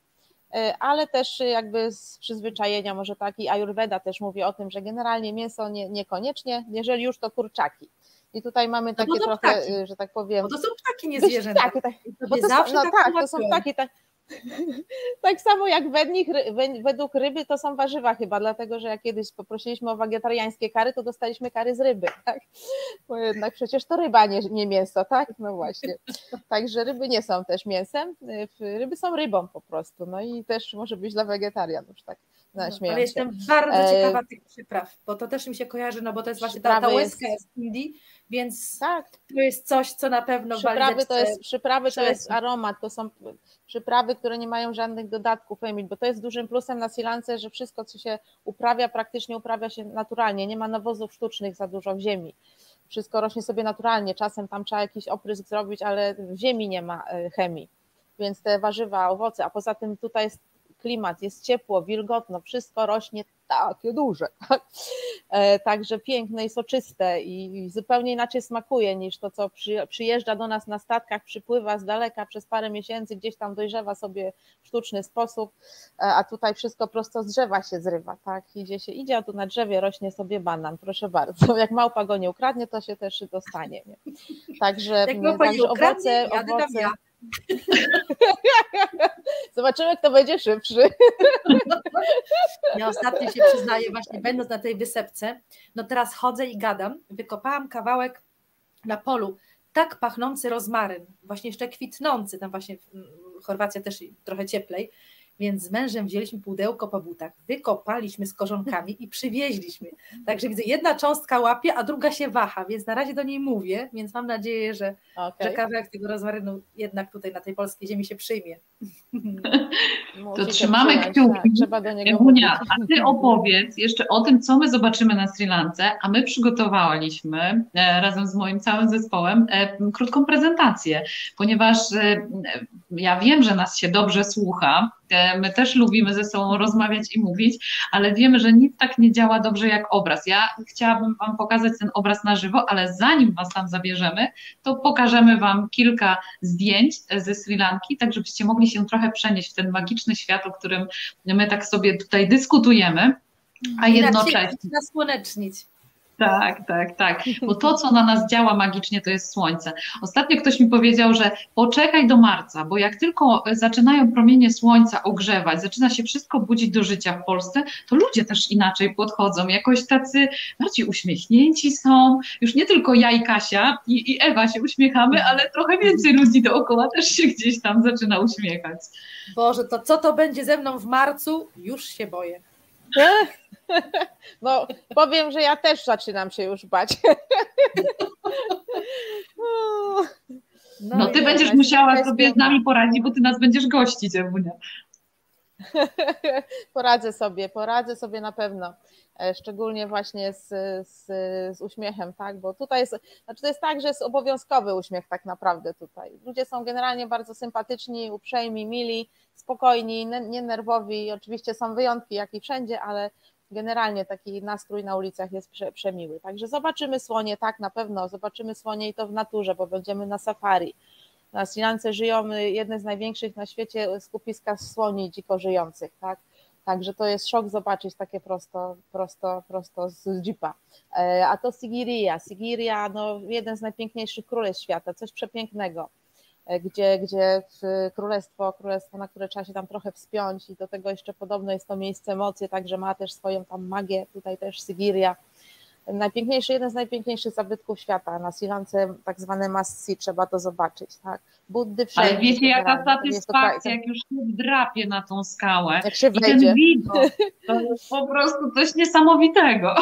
e, ale też jakby z przyzwyczajenia może tak i Ayurveda też mówi o tym, że generalnie mięso nie, niekoniecznie, jeżeli już to kurczaki. I tutaj mamy no takie no trochę, ptaki. że tak powiem. Bo to są ptaki, nie zwierzęta. Tak, tak. Bo to są, no tak, tak to są ptaki, tak, tak samo jak według, według ryby to są warzywa chyba, dlatego że jak kiedyś poprosiliśmy o wegetariańskie kary, to dostaliśmy kary z ryby, tak? Bo jednak przecież to ryba, nie, nie mięso, tak? No właśnie. Także ryby nie są też mięsem, ryby są rybą po prostu, no i też może być dla wegetarianów, tak? No, ale jestem bardzo e, ciekawa tych przypraw, bo to też mi się kojarzy, no bo to jest właśnie ta, ta łezka jest... z Indii, więc tak. to jest coś, co na pewno przyprawy to jest Przyprawy to jest aromat, to są przyprawy, które nie mają żadnych dodatków bo to jest dużym plusem na silance, że wszystko, co się uprawia, praktycznie uprawia się naturalnie, nie ma nawozów sztucznych za dużo w ziemi. Wszystko rośnie sobie naturalnie, czasem tam trzeba jakiś oprysk zrobić, ale w ziemi nie ma e, chemii więc te warzywa, owoce, a poza tym tutaj jest klimat, jest ciepło, wilgotno, wszystko rośnie takie duże. [laughs] Tak? E, także piękne i soczyste i zupełnie inaczej smakuje niż to, co przyjeżdża do nas na statkach, przypływa z daleka przez parę miesięcy, gdzieś tam dojrzewa sobie w sztuczny sposób, e, a tutaj wszystko prosto z drzewa się zrywa. Tak? Idzie się, idzie, a tu na drzewie rośnie sobie banan, proszę bardzo. [laughs] Jak małpa go nie ukradnie, to się też dostanie. Nie? Także, także owoce, owoce [laughs] Zobaczymy, kto będzie szybszy. [laughs] Ja ostatnio się przyznaję, właśnie będąc na tej wysepce, no teraz chodzę i gadam, wykopałam kawałek na polu, tak pachnący rozmaryn, właśnie jeszcze kwitnący, tam właśnie Chorwacja też trochę cieplej, więc z mężem wzięliśmy pudełko po butach, wykopaliśmy z korzonkami i przywieźliśmy. Także widzę, jedna cząstka łapie, a druga się waha, więc na razie do niej mówię, więc mam nadzieję, że, okay. że kawałek tego rozmarynu jednak tutaj na tej polskiej ziemi się przyjmie. [laughs] To trzymamy kciuki. Trzeba do niego Emunia, a ty opowiedz jeszcze o tym, co my zobaczymy na Sri Lance, a my przygotowaliśmy e, razem z moim całym zespołem e, krótką prezentację, ponieważ e, ja wiem, że nas się dobrze słucha, My też lubimy ze sobą rozmawiać i mówić, ale wiemy, że nic tak nie działa dobrze jak obraz. Ja chciałabym Wam pokazać ten obraz na żywo, ale zanim Was tam zabierzemy, to pokażemy Wam kilka zdjęć ze Sri Lanki, tak żebyście mogli się trochę przenieść w ten magiczny świat, o którym my tak sobie tutaj dyskutujemy, a jednocześnie. Nasłonecznić. Tak, tak, tak. Bo to, co na nas działa magicznie, to jest słońce. Ostatnio ktoś mi powiedział, że poczekaj do marca, bo jak tylko zaczynają promienie słońca ogrzewać, zaczyna się wszystko budzić do życia w Polsce, to ludzie też inaczej podchodzą, jakoś tacy bardziej uśmiechnięci są. Już nie tylko ja i Kasia i, i Ewa się uśmiechamy, ale trochę więcej ludzi dookoła też się gdzieś tam zaczyna uśmiechać. Boże, to co to będzie ze mną w marcu? Już się boję. [laughs] No, powiem, że ja też zaczynam się już bać. No, [laughs] no ty będziesz musiała sobie z nami poradzić, bo ty nas będziesz gościć, Ewunia. [laughs] Poradzę sobie, poradzę sobie na pewno. E, szczególnie właśnie z, z, z, uśmiechem, tak? Bo tutaj jest, znaczy to jest tak, że jest obowiązkowy uśmiech tak naprawdę tutaj. Ludzie są generalnie bardzo sympatyczni, uprzejmi, mili, spokojni, nie nerwowi. Oczywiście są wyjątki, jak i wszędzie, ale generalnie taki nastrój na ulicach jest prze, przemiły. Także zobaczymy słonie, tak na pewno, zobaczymy słonie i to w naturze, bo będziemy na safari. Na Sri Lance żyją jedne z największych na świecie skupiska słoni dziko żyjących, tak? Także to jest szok zobaczyć takie prosto, prosto, prosto z jeepa. E, a to Sigiria. Sigiria, no, jeden z najpiękniejszych królestw świata, coś przepięknego e, gdzie, gdzie królestwo, królestwo, na które trzeba się tam trochę wspiąć i do tego jeszcze podobno jest to miejsce mocy, także ma też swoją tam magię, tutaj też Sigiria najpiękniejszy, jeden z najpiękniejszych zabytków świata. Na Sri Lance tak zwane must see, trzeba to zobaczyć. Tak? Buddy wszędzie. Ale wiecie, jaka satysfakcja, jak już się drapie na tą skałę. Jak się I ten widok, [laughs] to jest po prostu coś niesamowitego.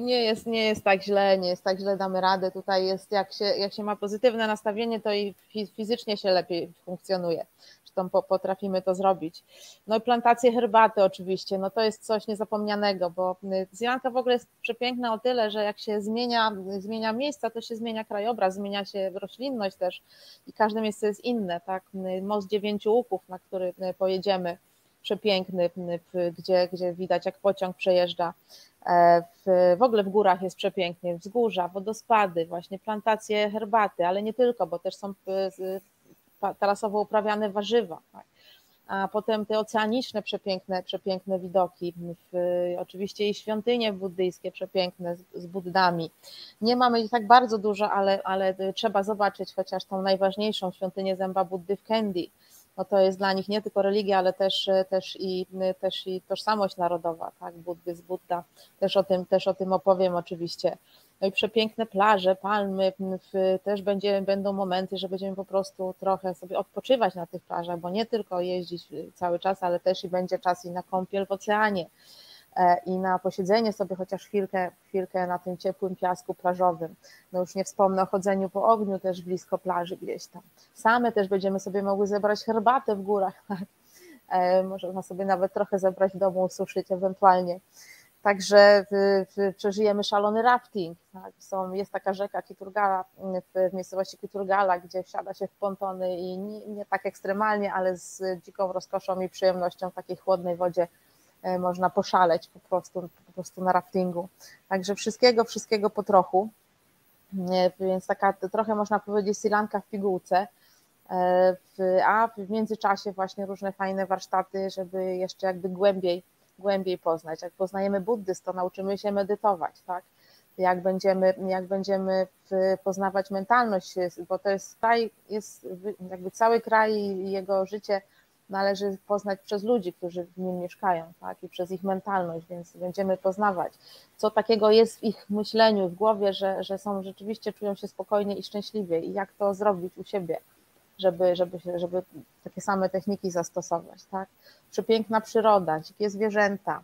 Nie jest, nie jest tak źle, nie jest tak źle, damy radę. Tutaj jest, jak się, jak się ma pozytywne nastawienie, to i fizycznie się lepiej funkcjonuje zresztą potrafimy to zrobić. No i plantacje herbaty oczywiście, no to jest coś niezapomnianego, bo Zjanka w ogóle jest przepiękna o tyle, że jak się zmienia, zmienia miejsca, to się zmienia krajobraz, zmienia się roślinność też i każde miejsce jest inne, tak? Most dziewięciu łuków, na który pojedziemy, przepiękny, gdzie, gdzie widać jak pociąg przejeżdża. E, w, w ogóle w górach jest przepięknie, wzgórza, wodospady, właśnie plantacje herbaty, ale nie tylko, bo też są tarasowo uprawiane warzywa. Tak? A potem te oceaniczne przepiękne, przepiękne widoki, w, oczywiście i świątynie buddyjskie przepiękne z, z Buddami. Nie mamy ich tak bardzo dużo, ale, ale trzeba zobaczyć chociaż tą najważniejszą świątynię zęba Buddy w Kendi. No to jest dla nich nie tylko religia, ale też, też, i, też i tożsamość narodowa, tak? Buddyzm, Buddha. Też o tym, też o tym opowiem oczywiście. No i przepiękne plaże, palmy, też będzie, będą momenty, że będziemy po prostu trochę sobie odpoczywać na tych plażach, bo nie tylko jeździć cały czas, ale też i będzie czas i na kąpiel w oceanie e, i na posiedzenie sobie chociaż chwilkę, chwilkę na tym ciepłym piasku plażowym. No już nie wspomnę o chodzeniu po ogniu też blisko plaży gdzieś tam. Same też będziemy sobie mogły zebrać herbatę w górach, [laughs] tak? E, można sobie nawet trochę zebrać w domu, ususzyć ewentualnie. Także przeżyjemy szalony rafting. Tak? Są, jest taka rzeka Kiturgala w, w miejscowości Kiturgala, gdzie wsiada się w pontony i nie, nie, tak ekstremalnie, ale z dziką rozkoszą i przyjemnością w takiej chłodnej wodzie e, można poszaleć po prostu, po prostu na raftingu. Także wszystkiego, wszystkiego po trochu. Więc taka trochę można powiedzieć silanka w pigułce. E, a w międzyczasie właśnie różne fajne warsztaty, żeby jeszcze jakby głębiej głębiej poznać. Jak poznajemy buddyzm, to nauczymy się medytować, tak? Jak będziemy, jak będziemy poznawać mentalność, bo to jest kraj, jest jakby cały kraj i jego życie należy poznać przez ludzi, którzy w nim mieszkają, tak? I przez ich mentalność, więc będziemy poznawać, co takiego jest w ich myśleniu, w głowie, że, że są rzeczywiście czują się spokojnie i szczęśliwie i jak to zrobić u siebie żeby, żeby, żeby takie same techniki zastosować. Tak? Przepiękna przyroda, dzikie zwierzęta,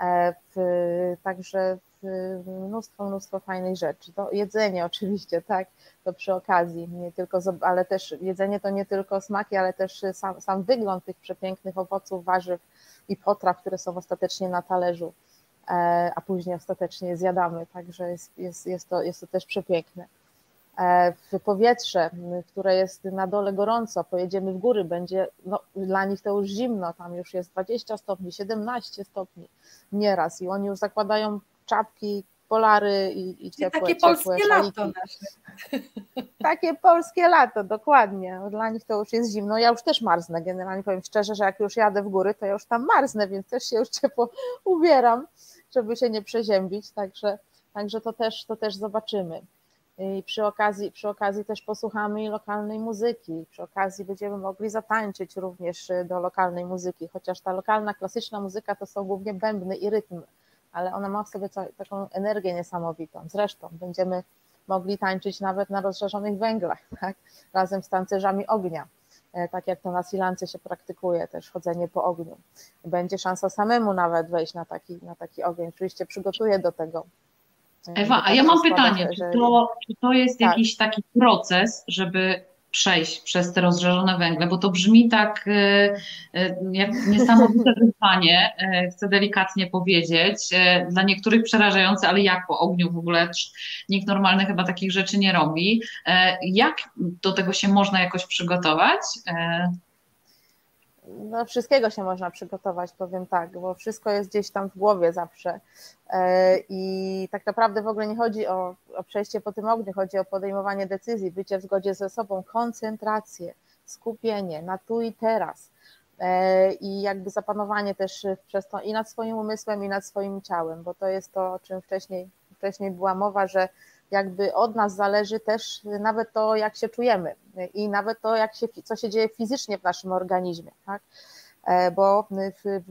e, w, także mnóstwo, mnóstwo fajnych rzeczy. To jedzenie oczywiście, tak, to przy okazji, nie tylko, ale też jedzenie to nie tylko smaki, ale też sam, sam wygląd tych przepięknych owoców, warzyw i potraw, które są ostatecznie na talerzu, e, a później ostatecznie zjadamy, także jest, jest, jest, to, jest to też przepiękne. E, w powietrze, które jest na dole gorąco, pojedziemy w góry, będzie no, dla nich to już zimno, tam już jest 20 stopni, 17 stopni nieraz i oni już zakładają czapki, polary i, i ciepłe, takie ciepłe polskie lato [laughs] Takie polskie lato, dokładnie. Dla nich to już jest zimno. Ja już też marznę. Generalnie powiem szczerze, że jak już jadę w góry, to ja już tam marznę, więc też się już ciepło [laughs] ubieram, żeby się nie przeziębić. Także, także to, też, to też zobaczymy. I przy okazji, przy okazji też posłuchamy lokalnej muzyki, przy okazji będziemy mogli zatańczyć również y, do lokalnej muzyki, chociaż ta lokalna, klasyczna muzyka to są głównie bębny i rytm, ale ona ma w sobie taką energię niesamowitą. Zresztą będziemy mogli tańczyć nawet na rozżarzonych węglach, [laughs] tak? razem z tancerzami ognia, e, tak jak to na Silance się praktykuje, też chodzenie po ogniu. Będzie szansa samemu nawet wejść na taki, na taki ogień. Oczywiście przygotuję do tego Ewa, a ja mam pytanie, czy to, czy to jest tak. jakiś taki proces, żeby przejść przez te rozżarzone węgle, bo to brzmi tak e, e, jak niesamowite [laughs] wyzwanie, e, chcę delikatnie powiedzieć, dla niektórych przerażające, ale jak po ogniu w ogóle nikt normalny chyba takich rzeczy nie robi. Jak do tego się można jakoś przygotować? No, wszystkiego się można przygotować, powiem tak, bo wszystko jest gdzieś tam w głowie zawsze. E, I tak naprawdę w ogóle nie chodzi o, o przejście po tym ogniu, chodzi o podejmowanie decyzji, bycie w zgodzie ze sobą, koncentrację, skupienie na tu i teraz. i jakby zapanowanie też przez to i nad swoim umysłem, i nad swoim ciałem, bo to jest to, o czym wcześniej, wcześniej była mowa, że jakby od nas zależy też nawet to, jak się czujemy i nawet to, jak się, co się dzieje fizycznie w naszym organizmie, tak? E, bo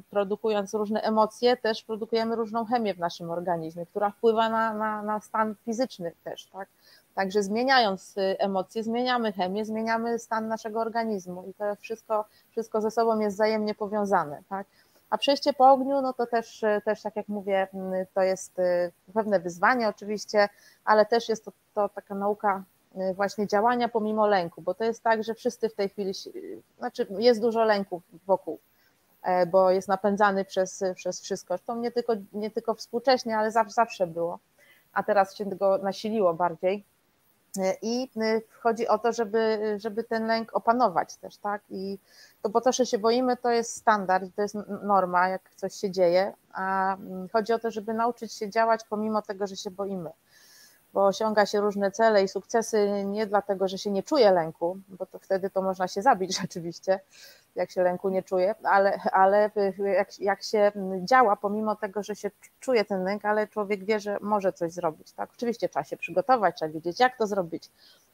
produkując różne emocje, też produkujemy różną chemię w naszym organizmie, która wpływa na, na, na stan fizyczny też, tak? Także zmieniając y, emocje, zmieniamy chemię, zmieniamy stan naszego organizmu i to wszystko, wszystko ze sobą jest wzajemnie powiązane, tak? A przejście po ogniu, no to też, y, też tak jak mówię, mm, to jest y, pewne wyzwanie oczywiście, ale też jest to, to taka nauka właśnie działania pomimo lęku, bo to jest tak, że wszyscy w tej chwili, znaczy jest dużo lęków wokół, e, bo jest napędzany przez, przez wszystko. To nie tylko, nie tylko współcześnie, ale zawsze, zawsze było, a teraz się tego nasiliło bardziej. I chodzi o to, żeby, żeby ten lęk opanować też, tak? I to po to, że się boimy, to jest standard, to jest norma, jak coś się dzieje, a chodzi o to, żeby nauczyć się działać pomimo tego, że się boimy bo osiąga się różne cele i sukcesy nie dlatego, że się nie czuje lęku, bo to wtedy to można się zabić [laughs] rzeczywiście, jak się lęku nie czuje, ale, ale jak, jak się działa, pomimo tego, że się czuje ten lęk, ale człowiek wie, że może coś zrobić. Tak? Oczywiście trzeba się przygotować, trzeba wiedzieć, jak to zrobić.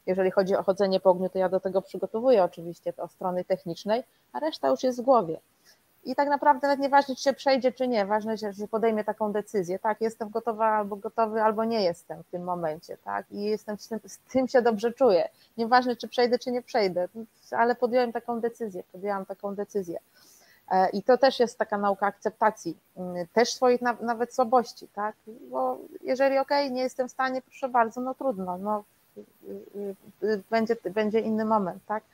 Jeżeli chodzi o chodzenie po ogniu, to ja do tego przygotowuję oczywiście od strony technicznej, a reszta już jest w głowie. I tak naprawdę nawet nieważne, czy się przejdzie, czy nie, ważne, że podejmie taką decyzję, tak, jestem gotowa albo gotowy, albo nie jestem w tym momencie, tak, i jestem z tym, z tym się dobrze czuję. Nieważne, czy przejdę, czy nie przejdę, ale podjąłem taką decyzję, podjęłam taką decyzję. E, I to też jest taka nauka akceptacji, mm, też swoich nawet słabości, tak, bo jeżeli okej, okay, nie jestem w stanie, proszę bardzo, no trudno, no y, y, y, będzie, będzie inny moment, tak,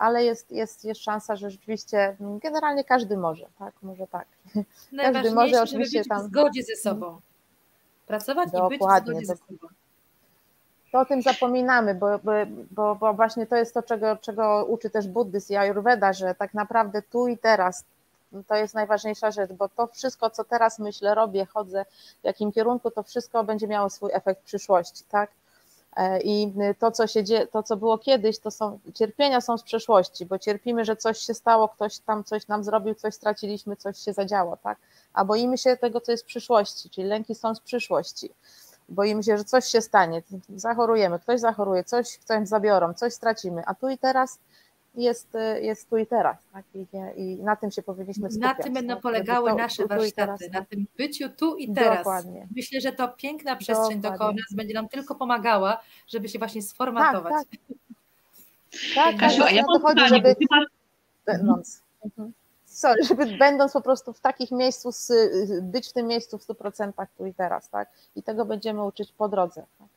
ale jest, jest, jest szansa, że rzeczywiście mm, generalnie każdy może, tak? Może tak. [laughs] Każdy może oczywiście tam. w zgodzie ze sobą. Pracować Dokładnie, i być w zgodzie ze sobą. To o tym zapominamy, bo, bo, bo właśnie to jest to, czego, czego uczy też buddyzm i Ayurveda, że tak naprawdę tu i teraz to jest najważniejsza rzecz, bo to wszystko, co teraz myślę, robię, chodzę, w jakim kierunku, to wszystko będzie miało swój efekt w przyszłości, tak? E, I to, co się dzieje, to, co było kiedyś, to są cierpienia są z przeszłości, bo cierpimy, że coś się stało, ktoś tam coś nam zrobił, coś straciliśmy, coś się zadziało, tak? A boimy się tego, co jest w przyszłości, czyli lęki są z przyszłości. Boimy się, że coś się stanie, zachorujemy, ktoś zachoruje, coś, coś zabiorą, coś stracimy, a tu i teraz jest, jest tu i teraz. Tak? I, I, na tym się powinniśmy skupiać. Na tym będą tak? polegały to, nasze warsztaty, na tym byciu tu i teraz. Dokładnie. Myślę, że to piękna przestrzeń Dokładnie. dookoła nas będzie nam tylko pomagała, żeby się właśnie sformatować. Tak, tak. tak, tak Kasiu, a ja mam chodzi, żeby... Będąc, mhm. sorry, żeby będąc po prostu w takich miejscu, być w tym miejscu w 100% tu i teraz, tak? I tego będziemy uczyć po drodze. Tak?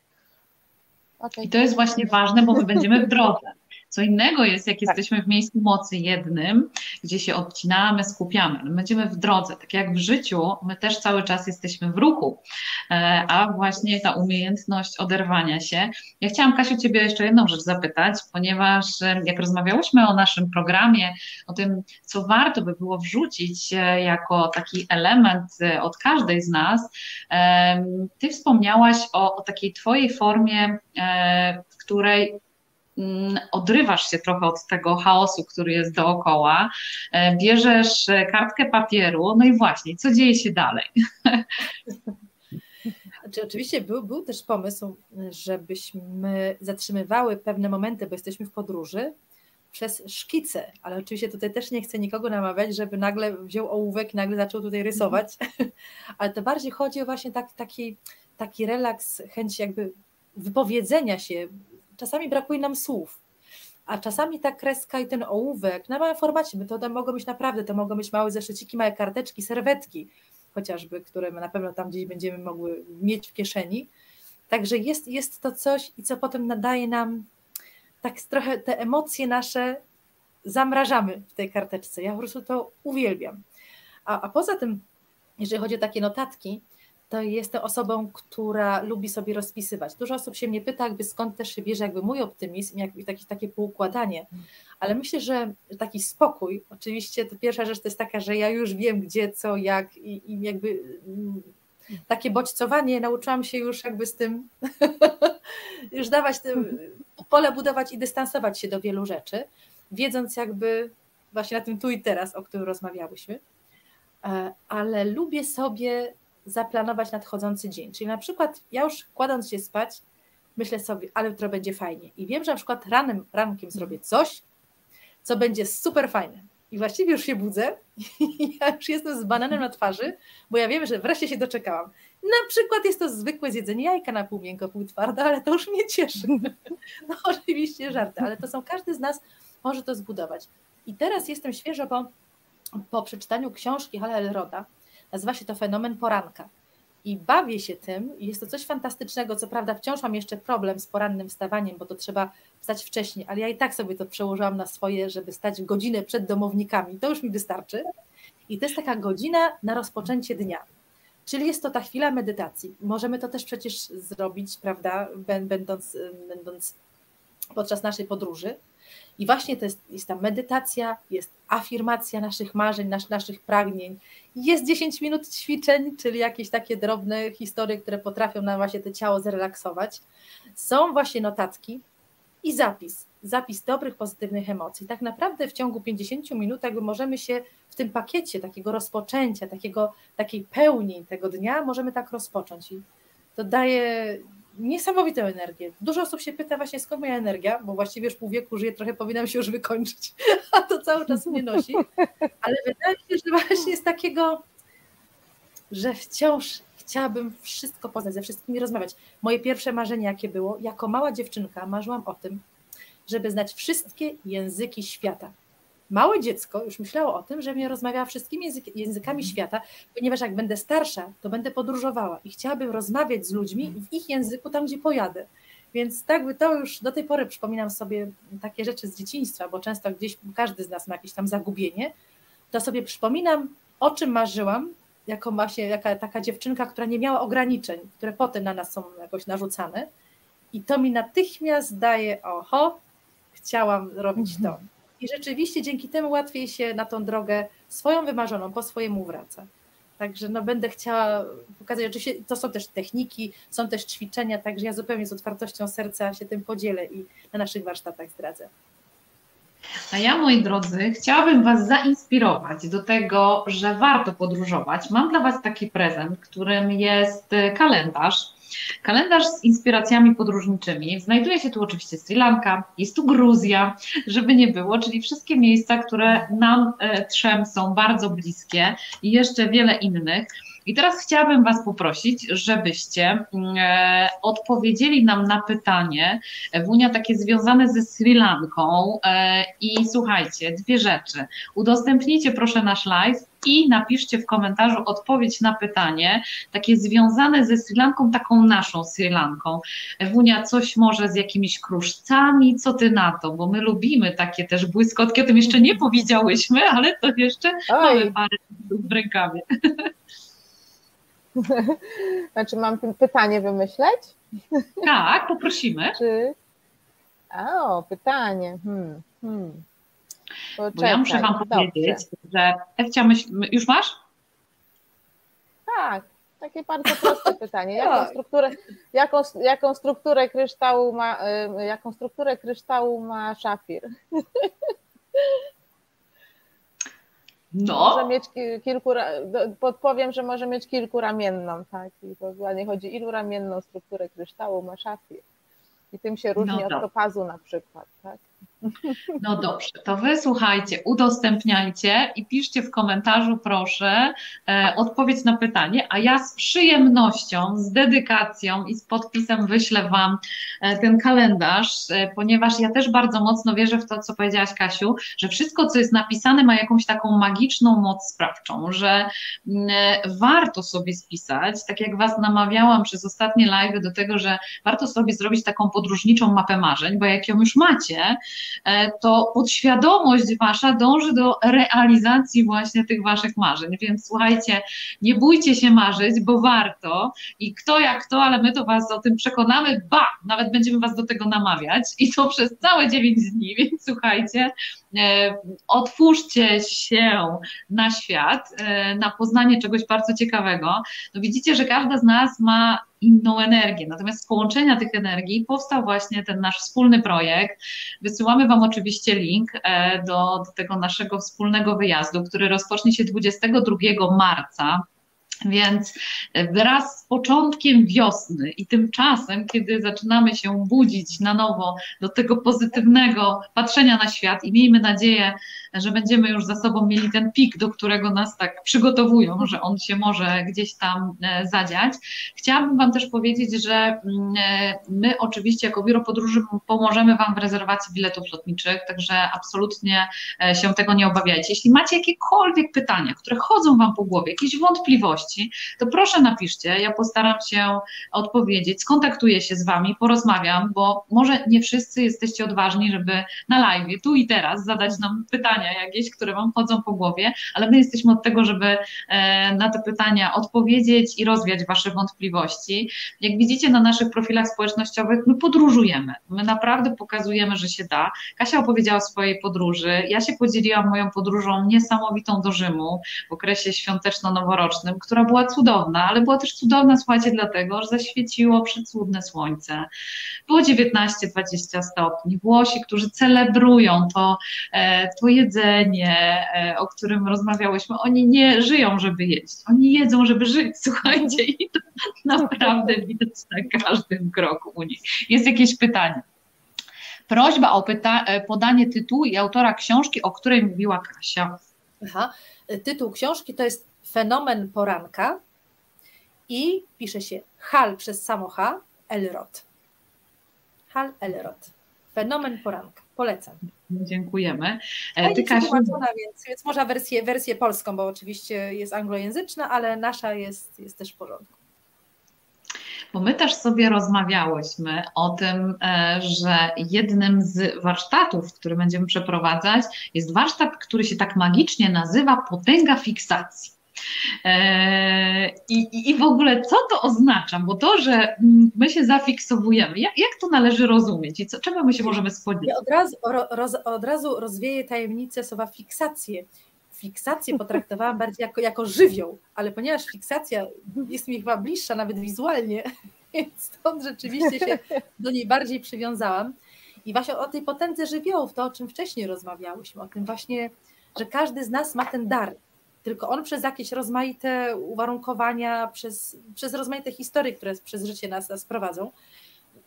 Okay. I to jest właśnie ważne, bo my będziemy w drodze. Co innego jest, jak tak. jesteśmy w miejscu mocy jednym, gdzie się odcinamy, skupiamy. My będziemy w drodze, tak jak w życiu, my też cały czas jesteśmy w ruchu, e, a właśnie ta umiejętność oderwania się. Ja chciałam, Kasiu, Ciebie jeszcze jedną rzecz zapytać, ponieważ e, jak rozmawiałyśmy o naszym programie, o tym, co warto by było wrzucić e, jako taki element od każdej z nas, Ty wspomniałaś o, o takiej Twojej formie, w której odrywasz się trochę od tego chaosu, który jest dookoła, e, bierzesz e, kartkę papieru, no i właśnie, co dzieje się dalej? [laughs] Znaczy, oczywiście był, był też pomysł, żebyśmy zatrzymywały pewne momenty, bo jesteśmy w podróży, przez szkice, ale oczywiście tutaj też nie chcę nikogo namawiać, żeby nagle wziął ołówek i nagle zaczął tutaj rysować, [laughs] ale to bardziej chodzi o właśnie tak, taki, taki relaks, chęć jakby wypowiedzenia się, czasami brakuje nam słów, a czasami ta kreska i ten ołówek na małym formacie, to mogą być naprawdę, to mogą być małe zeszyciki, małe karteczki, serwetki chociażby, które na pewno tam gdzieś będziemy mogły mieć w kieszeni. Także jest, jest to coś, i co potem nadaje nam tak trochę te emocje nasze zamrażamy w tej karteczce. Ja po prostu to uwielbiam. A, a poza tym, jeżeli chodzi o takie notatki, to jestem osobą, która lubi sobie rozpisywać. Dużo osób się mnie pyta, jakby skąd też się bierze jakby mój optymizm, jakby takie, takie poukładanie, ale myślę, że taki spokój, oczywiście to pierwsza rzecz to jest taka, że ja już wiem gdzie, co, jak i, i jakby mm, takie bodźcowanie nauczyłam się już jakby z tym [laughs] już dawać tym pole budować i dystansować się do wielu rzeczy, wiedząc jakby właśnie na tym tu i teraz, o którym rozmawiałyśmy, e, ale lubię sobie zaplanować nadchodzący dzień. Czyli na przykład ja już kładąc się spać, myślę sobie, ale jutro będzie fajnie. I wiem, że na przykład ranem, rankiem zrobię coś, co będzie super fajne. I właściwie już się budzę i [laughs] ja już jestem z bananem na twarzy, bo ja wiem, że wreszcie się doczekałam. Na przykład jest to zwykłe zjedzenie jajka na pół miękko, pół twarde, ale to już mnie cieszy. [laughs] No oczywiście żarty, ale to są, każdy z nas może to zbudować. I teraz jestem świeżo po, po przeczytaniu książki Hala Elroda, nazywa się to Fenomen Poranka i bawię się tym. Jest to coś fantastycznego. Co prawda, wciąż mam jeszcze problem z porannym wstawaniem, bo to trzeba wstać wcześniej, ale ja i tak sobie to przełożyłam na swoje, żeby stać godzinę przed domownikami. To już mi wystarczy. I to jest taka godzina na rozpoczęcie dnia. Czyli jest to ta chwila medytacji. Możemy to też przecież zrobić, prawda, będąc, będąc podczas naszej podróży. I właśnie to jest, jest ta medytacja, jest afirmacja naszych marzeń, nas, naszych pragnień, jest 10 minut ćwiczeń, czyli jakieś takie drobne historie, które potrafią nam właśnie to ciało zrelaksować. Są właśnie notatki i zapis, zapis dobrych, pozytywnych emocji. Tak naprawdę w ciągu 50 minut jakby możemy się w tym pakiecie takiego rozpoczęcia, takiego, takiej pełni tego dnia, możemy tak rozpocząć. I to daje niesamowitą energię. Dużo osób się pyta właśnie skąd moja energia, bo właściwie już pół wieku żyję, trochę powinnam się już wykończyć, [laughs] a to cały czas mnie nosi. Ale wydaje mi się, że właśnie z takiego, że wciąż chciałabym wszystko poznać, ze wszystkimi rozmawiać. Moje pierwsze marzenie jakie było, jako mała dziewczynka marzyłam o tym, żeby znać wszystkie języki świata małe dziecko już myślało o tym, że mnie rozmawiała wszystkimi język, językami mhm. świata, ponieważ jak będę starsza, to będę podróżowała i chciałabym rozmawiać z ludźmi w ich języku tam, gdzie pojadę. Więc tak by to już do tej pory przypominam sobie takie rzeczy z dzieciństwa, bo często gdzieś każdy z nas ma jakieś tam zagubienie, to sobie przypominam, o czym marzyłam, jako właśnie jaka, taka dziewczynka, która nie miała ograniczeń, które potem na nas są jakoś narzucane. I to mi natychmiast daje, oho, chciałam robić to. I rzeczywiście dzięki temu łatwiej się na tą drogę swoją wymarzoną po swojemu wraca. Także no będę chciała pokazać, oczywiście to są też techniki, są też ćwiczenia, także ja zupełnie z otwartością serca się tym podzielę i na naszych warsztatach zdradzę. A ja, moi drodzy, chciałabym Was zainspirować do tego, że warto podróżować. Mam dla Was taki prezent, którym jest kalendarz Kalendarz z inspiracjami podróżniczymi. Znajduje się tu oczywiście Sri Lanka, jest tu Gruzja, żeby nie było, czyli wszystkie miejsca, które nam e, trzem są bardzo bliskie i jeszcze wiele innych. I teraz chciałabym Was poprosić, żebyście mm, e, odpowiedzieli nam na pytanie, Wunia, takie związane ze Sri Lanką. E, I słuchajcie, dwie rzeczy. Udostępnijcie proszę nasz live i napiszcie w komentarzu odpowiedź na pytanie, takie związane ze Sri Lanką, taką naszą Sri Lanką. Wunia, coś może z jakimiś kruszcami, co ty na to? Bo my lubimy takie też błyskotki, o tym jeszcze nie powiedziałyśmy, ale to jeszcze Oj. mamy parę w rękawie. [laughs] [laughs] Znaczy mam pytanie wymyśleć? Tak, poprosimy. Czy... O, pytanie. Hmm, hmm. Bo ja muszę Wam powiedzieć, że Ewcia, myśl... już masz? Tak, takie bardzo proste [laughs] pytanie. Jaką tak. strukturę, jaką, jaką strukturę kryształu ma, y, jaką strukturę kryształu ma szafir? [laughs] No. Może mieć kilku, podpowiem, że może mieć kilkuramienną, tak? I dokładnie chodzi, ilu ramienną strukturę kryształu ma szafir. I tym się różni no od topazu na przykład, tak? No dobrze, to wy słuchajcie, udostępniajcie i piszcie w komentarzu proszę e, odpowiedź na pytanie, a ja z przyjemnością, z dedykacją i z podpisem wyślę wam e, ten kalendarz, e, ponieważ ja też bardzo mocno wierzę w to, co powiedziałaś Kasiu, że wszystko, co jest napisane ma jakąś taką magiczną moc sprawczą, że mm, e, warto sobie spisać, tak jak was namawiałam przez ostatnie live do tego, że warto sobie zrobić taką podróżniczą mapę marzeń, bo jak ją już macie, to podświadomość wasza dąży do realizacji właśnie tych waszych marzeń. Więc słuchajcie, nie bójcie się marzyć, bo warto. I kto jak kto, ale my to was o tym przekonamy, ba, nawet będziemy was do tego namawiać. I to przez całe 9 dni, [laughs] więc słuchajcie, e, otwórzcie się na świat, e, na poznanie czegoś bardzo ciekawego. No widzicie, że każda z nas ma inną energię. Natomiast z połączenia tych energii powstał właśnie ten nasz wspólny projekt. Wysyłamy Wam oczywiście link e, do, do tego naszego wspólnego wyjazdu, który rozpocznie się 22 marca. Więc wraz z początkiem wiosny i tym czasem, kiedy zaczynamy się budzić na nowo do tego pozytywnego patrzenia na świat i miejmy nadzieję, że będziemy już za sobą mieli ten pik, do którego nas tak przygotowują, że on się może gdzieś tam e, zadziać. Chciałabym Wam też powiedzieć, że mm, e, my oczywiście jako biuro podróży pomożemy Wam w rezerwacji biletów lotniczych, także absolutnie e, się tego nie obawiajcie. Jeśli macie jakiekolwiek pytania, które chodzą Wam po głowie, jakieś wątpliwości, to proszę napiszcie, ja postaram się odpowiedzieć, skontaktuję się z Wami, porozmawiam, bo może nie wszyscy jesteście odważni, żeby na live, tu i teraz zadać nam pytania, jakieś, które Wam chodzą po głowie, ale my jesteśmy od tego, żeby e, na te pytania odpowiedzieć i rozwiać Wasze wątpliwości. Jak widzicie na naszych profilach społecznościowych, my podróżujemy. My naprawdę pokazujemy, że się da. Kasia opowiedziała o swojej podróży. Ja się podzieliłam moją podróżą niesamowitą do Rzymu w okresie świąteczno-noworocznym, która była cudowna, ale była też cudowna, słuchajcie, dlatego, że zaświeciło przecudne słońce. Było 19-20 stopni. Włosi, którzy celebrują to, e, to jedzenie, e, o którym rozmawiałyśmy, oni nie żyją, żeby jeść, oni jedzą, żeby żyć, słuchajcie, i to [laughs] naprawdę widać na każdym kroku u nich. Jest jakieś pytanie? Prośba o e, podanie tytułu i autora książki, o której mówiła Kasia. Aha. Tytuł książki to jest Fenomen poranka i pisze się Hal przez samo H, Elrod. Hal Elrod. Fenomen poranka. Polecam. Dziękujemy. E, Ty, Kasiu... więc, więc można wersję, wersję polską, bo oczywiście jest anglojęzyczna, ale nasza jest, jest też w porządku. Bo my też sobie rozmawiałyśmy o tym, e, że jednym z warsztatów, który będziemy przeprowadzać, jest warsztat, który się tak magicznie nazywa potęga fiksacji. E, I, I w ogóle co to oznacza? Bo to, że my się zafiksowujemy, jak, jak to należy rozumieć i co, czego my się możemy spodziewać? Ja od razu, roz, od razu rozwieję tajemnicę słowa fiksację. Fiksację [laughs] potraktowałam bardziej jako, jako żywioł, ale ponieważ fiksacja jest mi chyba bliższa nawet wizualnie, [laughs] więc stąd rzeczywiście się do niej bardziej przywiązałam. I właśnie o tej potędze żywiołów, to o czym wcześniej rozmawiałyśmy, o tym właśnie, że każdy z nas ma ten dar, tylko on przez jakieś rozmaite uwarunkowania, przez, przez rozmaite historie, które przez życie nas, nas prowadzą,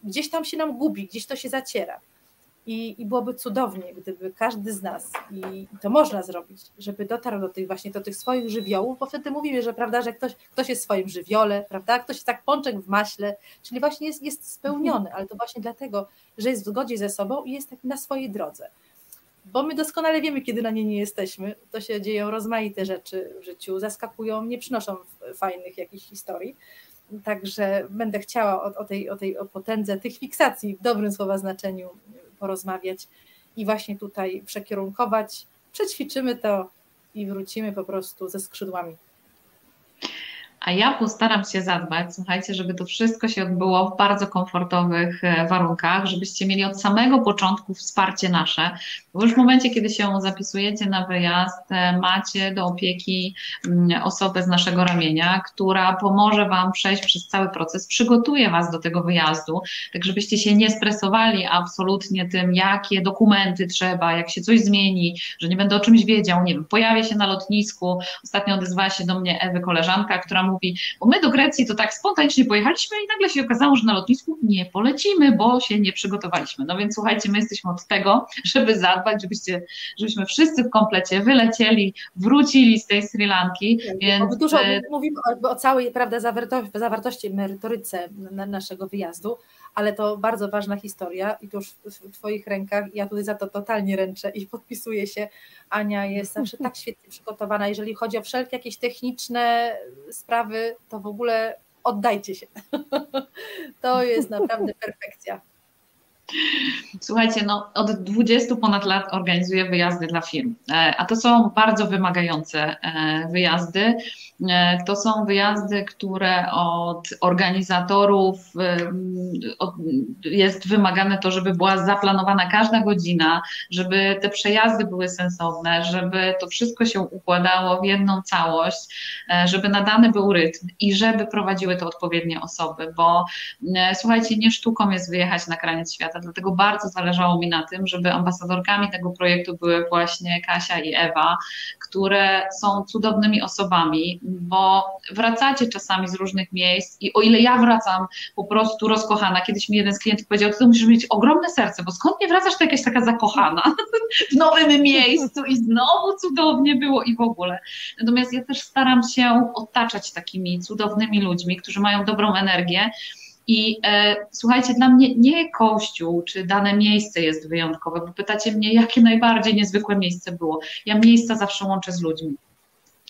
gdzieś tam się nam gubi, gdzieś to się zaciera. I, I byłoby cudownie, gdyby każdy z nas, i to można zrobić, żeby dotarł do tych właśnie do tych swoich żywiołów, bo wtedy mówimy, że prawda, że ktoś, ktoś jest w swoim żywiole, prawda, ktoś jest tak pączek w maśle, czyli właśnie jest, jest spełniony, ale to właśnie dlatego, że jest w zgodzie ze sobą i jest tak na swojej drodze bo my doskonale wiemy, kiedy na nie nie jesteśmy. To się dzieją rozmaite rzeczy w życiu, zaskakują, nie przynoszą fajnych jakichś historii. Także będę chciała o, o, tej, o tej o potędze tych fiksacji w dobrym słowa znaczeniu porozmawiać i właśnie tutaj przekierunkować. Przećwiczymy to i wrócimy po prostu ze skrzydłami a ja postaram się zadbać, słuchajcie, żeby to wszystko się odbyło w bardzo komfortowych e, warunkach, żebyście mieli od samego początku wsparcie nasze, bo już w momencie, kiedy się zapisujecie na wyjazd, e, macie do opieki mm, osobę z naszego ramienia, która pomoże Wam przejść przez cały proces, przygotuje Was do tego wyjazdu, tak żebyście się nie stresowali absolutnie tym, jakie dokumenty trzeba, jak się coś zmieni, że nie będę o czymś wiedział, nie wiem, pojawię się na lotnisku, ostatnio odezwała się do mnie Ewy koleżanka, która mówi, bo my do Grecji to tak spontanicznie pojechaliśmy i nagle się okazało, że na lotnisku nie polecimy, bo się nie przygotowaliśmy. No więc słuchajcie, my jesteśmy od tego, żeby zadbać, żebyście, żebyśmy wszyscy w komplecie wylecieli, wrócili z tej Sri Lanki. Więc... Dużo e, mówimy o, o całej prawda, zawartości, zawartości merytoryce naszego wyjazdu, ale to bardzo ważna historia i to już w Twoich rękach. Ja tutaj za to totalnie ręczę i podpisuję się. Ania jest zawsze tak świetnie przygotowana. Jeżeli chodzi o wszelkie jakieś techniczne sprawy, to w ogóle oddajcie się. [laughs] To jest naprawdę perfekcja. Słuchajcie, no od 20 ponad lat organizuję wyjazdy dla firm, e, a to są bardzo wymagające e, wyjazdy. E, to są wyjazdy, które od organizatorów jest wymagane to, żeby była zaplanowana każda godzina, żeby te przejazdy były sensowne, żeby to wszystko się układało w jedną całość, żeby nadany był rytm i żeby prowadziły to odpowiednie osoby, bo słuchajcie, nie sztuką jest wyjechać na kraniec świata, dlatego bardzo zależało mi na tym, żeby ambasadorkami tego projektu były właśnie Kasia i Ewa, które są cudownymi osobami, bo wracacie czasami z różnych miejsc i o ile ja wracam po prostu rozkochana, kiedyś mi jeden z klientów powiedział, ty musisz mieć ogromne serce, bo skąd nie wracasz, to jakaś taka zakochana [laughs] w nowym miejscu i znowu cudownie było i w ogóle. Natomiast ja też staram się otaczać takimi cudownymi ludźmi, którzy mają dobrą energię, i e, słuchajcie, dla mnie nie kościół czy dane miejsce jest wyjątkowe, bo pytacie mnie, jakie najbardziej niezwykłe miejsce było. Ja miejsca zawsze łączę z ludźmi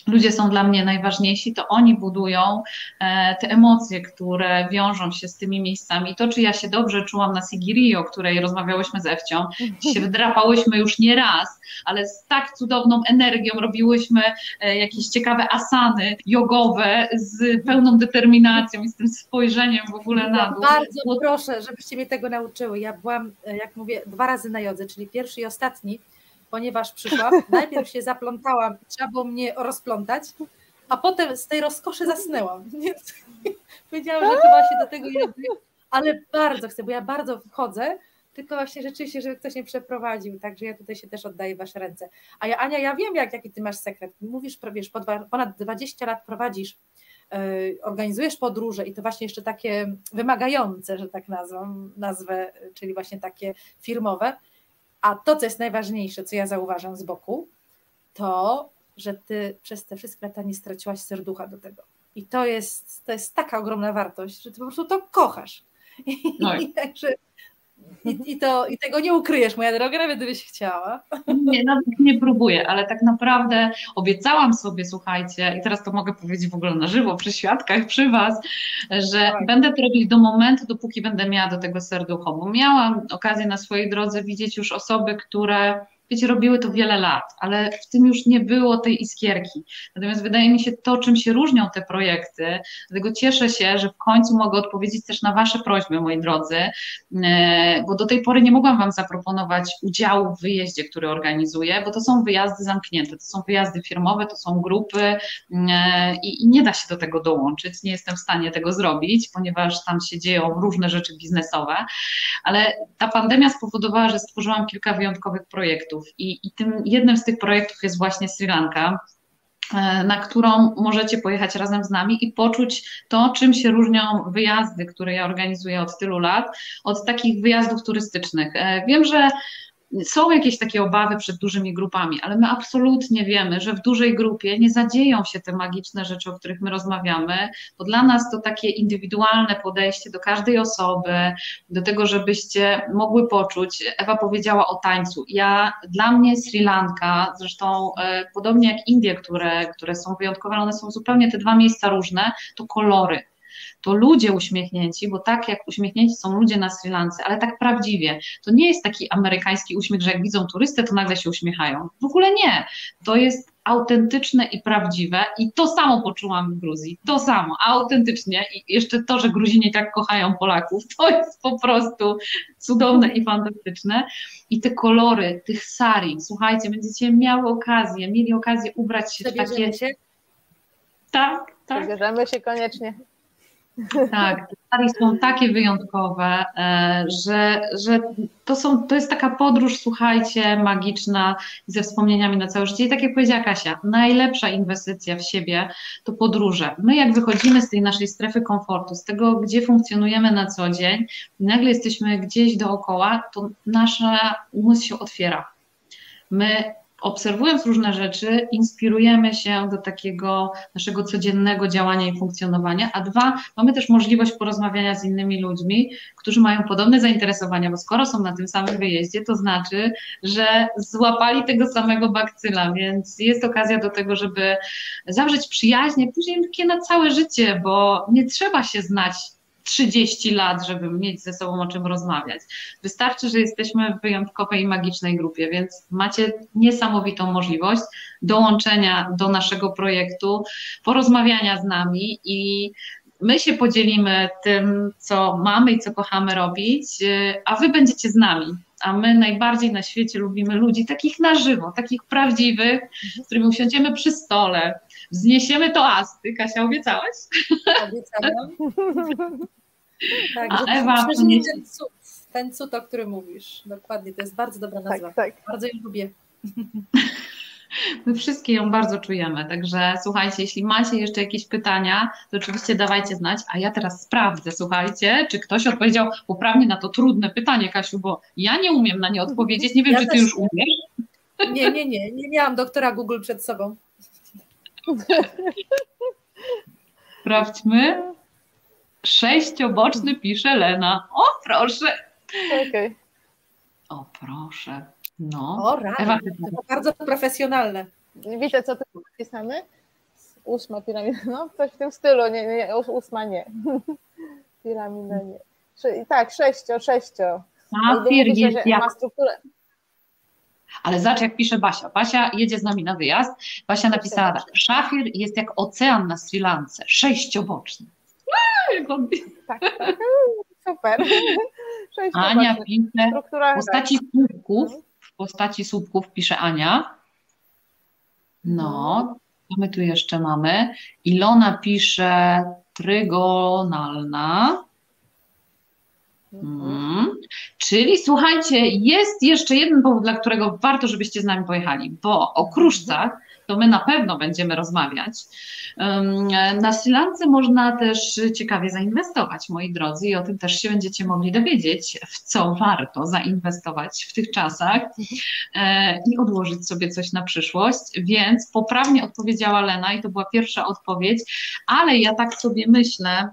ludzie są dla mnie najważniejsi, to oni budują e, te emocje, które wiążą się z tymi miejscami. To, czy ja się dobrze czułam na Sigirio, o której rozmawiałyśmy z Ewcią, się wydrapałyśmy już nie raz, ale z tak cudowną energią robiłyśmy e, jakieś ciekawe asany jogowe z pełną determinacją i z tym spojrzeniem w ogóle na dół. Bardzo proszę, żebyście mnie tego nauczyły. Ja byłam, e, jak mówię, dwa razy na jodze, czyli pierwszy i ostatni ponieważ przyszłam, najpierw się zaplątałam, trzeba było mnie rozplątać, a potem z tej rozkoszy zasnęłam, [laughs] powiedziałam, że chyba się do tego jedzie, ale bardzo chcę, bo ja bardzo wchodzę, tylko właśnie rzeczywiście, żeby ktoś mnie przeprowadził, także ja tutaj się też oddaję wasze ręce. A ja, Ania, ja wiem, jak, jaki ty masz sekret. Mówisz, wiesz, ponad 20 lat prowadzisz, yy, organizujesz podróże i to właśnie jeszcze takie wymagające, że tak nazwę, nazwę, czyli właśnie takie firmowe, a to, co jest najważniejsze, co ja zauważam z boku, to, że ty przez te wszystkie lata nie straciłaś serducha do tego. I to jest, to jest taka ogromna wartość, że ty po prostu to kochasz. No. I, [laughs] także, i, i, to, I tego nie ukryjesz, moja droga, nawet gdybyś chciała. Nie, nawet nie próbuję, ale tak naprawdę obiecałam sobie, słuchajcie, i teraz to mogę powiedzieć w ogóle na żywo, przy świadkach, przy Was, że tak. będę to robić do momentu, dopóki będę miała do tego serducho, bo miałam okazję na swojej drodze widzieć już osoby, które wiecie, robiły to wiele lat, ale w tym już nie było tej iskierki. Natomiast wydaje mi się to, czym się różnią te projekty, dlatego cieszę się, że w końcu mogę odpowiedzieć też na Wasze prośby, moi drodzy, e, bo do tej pory nie mogłam Wam zaproponować udziału w wyjeździe, który organizuję, bo to są wyjazdy zamknięte, to są wyjazdy firmowe, to są grupy e, i, i nie da się do tego dołączyć, nie jestem w stanie tego zrobić, ponieważ tam się dzieją różne rzeczy biznesowe, ale ta pandemia spowodowała, że stworzyłam kilka wyjątkowych projektów, projektów i, i tym jednym z tych projektów jest właśnie Sri Lanka e, na którą możecie pojechać razem z nami i poczuć to, czym się różnią wyjazdy, które ja organizuję od tylu lat, od takich wyjazdów turystycznych. E, wiem, że są jakieś takie obawy przed dużymi grupami, ale my absolutnie wiemy, że w dużej grupie nie zadzieją się te magiczne rzeczy, o których my rozmawiamy, bo dla nas to takie indywidualne podejście do każdej osoby, do tego, żebyście mogły poczuć. Ewa powiedziała o tańcu. Ja, dla mnie Sri Lanka, zresztą e, podobnie jak Indie, które, które są wyjątkowe, one są zupełnie te dwa miejsca różne, to kolory to ludzie uśmiechnięci, bo tak jak uśmiechnięci są ludzie na Sri Lance, ale tak prawdziwie, to nie jest taki amerykański uśmiech, że jak widzą turystę, to nagle się uśmiechają. W ogóle nie. To jest autentyczne i prawdziwe i to samo poczułam w Gruzji, to samo, autentycznie i jeszcze to, że Gruzini tak kochają Polaków, to jest po prostu cudowne i fantastyczne i te kolory tych sari, słuchajcie, będziecie miały okazję, mieli okazję ubrać się w takie... Się? Tak, tak. Zabierzemy się koniecznie. Tak, te są takie wyjątkowe, e, że, że to, są, to jest taka podróż, słuchajcie, magiczna ze wspomnieniami na całe życie. I tak jak powiedziała Kasia, najlepsza inwestycja w siebie to podróże. My jak wychodzimy z tej naszej strefy komfortu, z tego, gdzie funkcjonujemy na co dzień i nagle jesteśmy gdzieś dookoła, to nasza umysł się otwiera. My obserwując różne rzeczy, inspirujemy się do takiego naszego codziennego działania i funkcjonowania, a dwa, mamy też możliwość porozmawiania z innymi ludźmi, którzy mają podobne zainteresowania, bo skoro są na tym samym wyjeździe, to znaczy, że złapali tego samego bakcyla, więc jest okazja do tego, żeby zawrzeć przyjaźnie, później takie na całe życie, bo nie trzeba się znać 30 lat, żeby mieć ze sobą o czym rozmawiać. Wystarczy, że jesteśmy w wyjątkowej i magicznej grupie, więc macie niesamowitą możliwość dołączenia do naszego projektu, porozmawiania z nami i my się podzielimy tym, co mamy i co kochamy robić, a wy będziecie z nami. A my najbardziej na świecie lubimy ludzi takich na żywo, takich prawdziwych, z którymi usiądziemy przy stole, wzniesiemy toasty. Kasia, obiecałaś? Obiecałam. [laughs] tak, A że Ewa, ten cud, ten cud, o którym mówisz. Dokładnie, to jest bardzo dobra nazwa. Tak, tak. Bardzo ją lubię. [laughs] My wszystkie ją bardzo czujemy, także słuchajcie, jeśli macie jeszcze jakieś pytania, to oczywiście dawajcie znać, a ja teraz sprawdzę, słuchajcie, czy ktoś odpowiedział poprawnie na to trudne pytanie, Kasiu, bo ja nie umiem na nie odpowiedzieć, nie wiem, Ja czy ty też już nie. umiesz. [laughs] Nie, nie, nie, nie miałam doktora Google przed sobą. [laughs] Sprawdźmy. Sześcioboczny pisze Lena. O, proszę. Okej. O, proszę. No. O. Ewa, To bardzo profesjonalne. Widzę, co tu napisane. Ósma piramida, no coś w tym stylu, nie, nie ósma nie. [laughs] Piramida nie. Sze- Tak, sześcio, sześcio. Mówi się, jest jak ma strukturę. Ale zobacz, jak pisze Basia. Basia jedzie z nami na wyjazd. Basia napisała tak. Szafir jest jak ocean na Sri Lance. Sześcioboczny. Tak, tak. [laughs] Super. [laughs] Ania pisze w postaci słupków. W postaci słupków pisze Ania. No, co my tu jeszcze mamy? Ilona pisze trygonalna. Mm. Czyli słuchajcie, jest jeszcze jeden powód, dla którego warto, żebyście z nami pojechali, bo o kruszcach to my na pewno będziemy rozmawiać. Na Sri Lance można też ciekawie zainwestować, moi drodzy, i o tym też się będziecie mogli dowiedzieć, w co warto zainwestować w tych czasach e, i odłożyć sobie coś na przyszłość. Więc poprawnie odpowiedziała Lena i to była pierwsza odpowiedź, ale ja tak sobie myślę,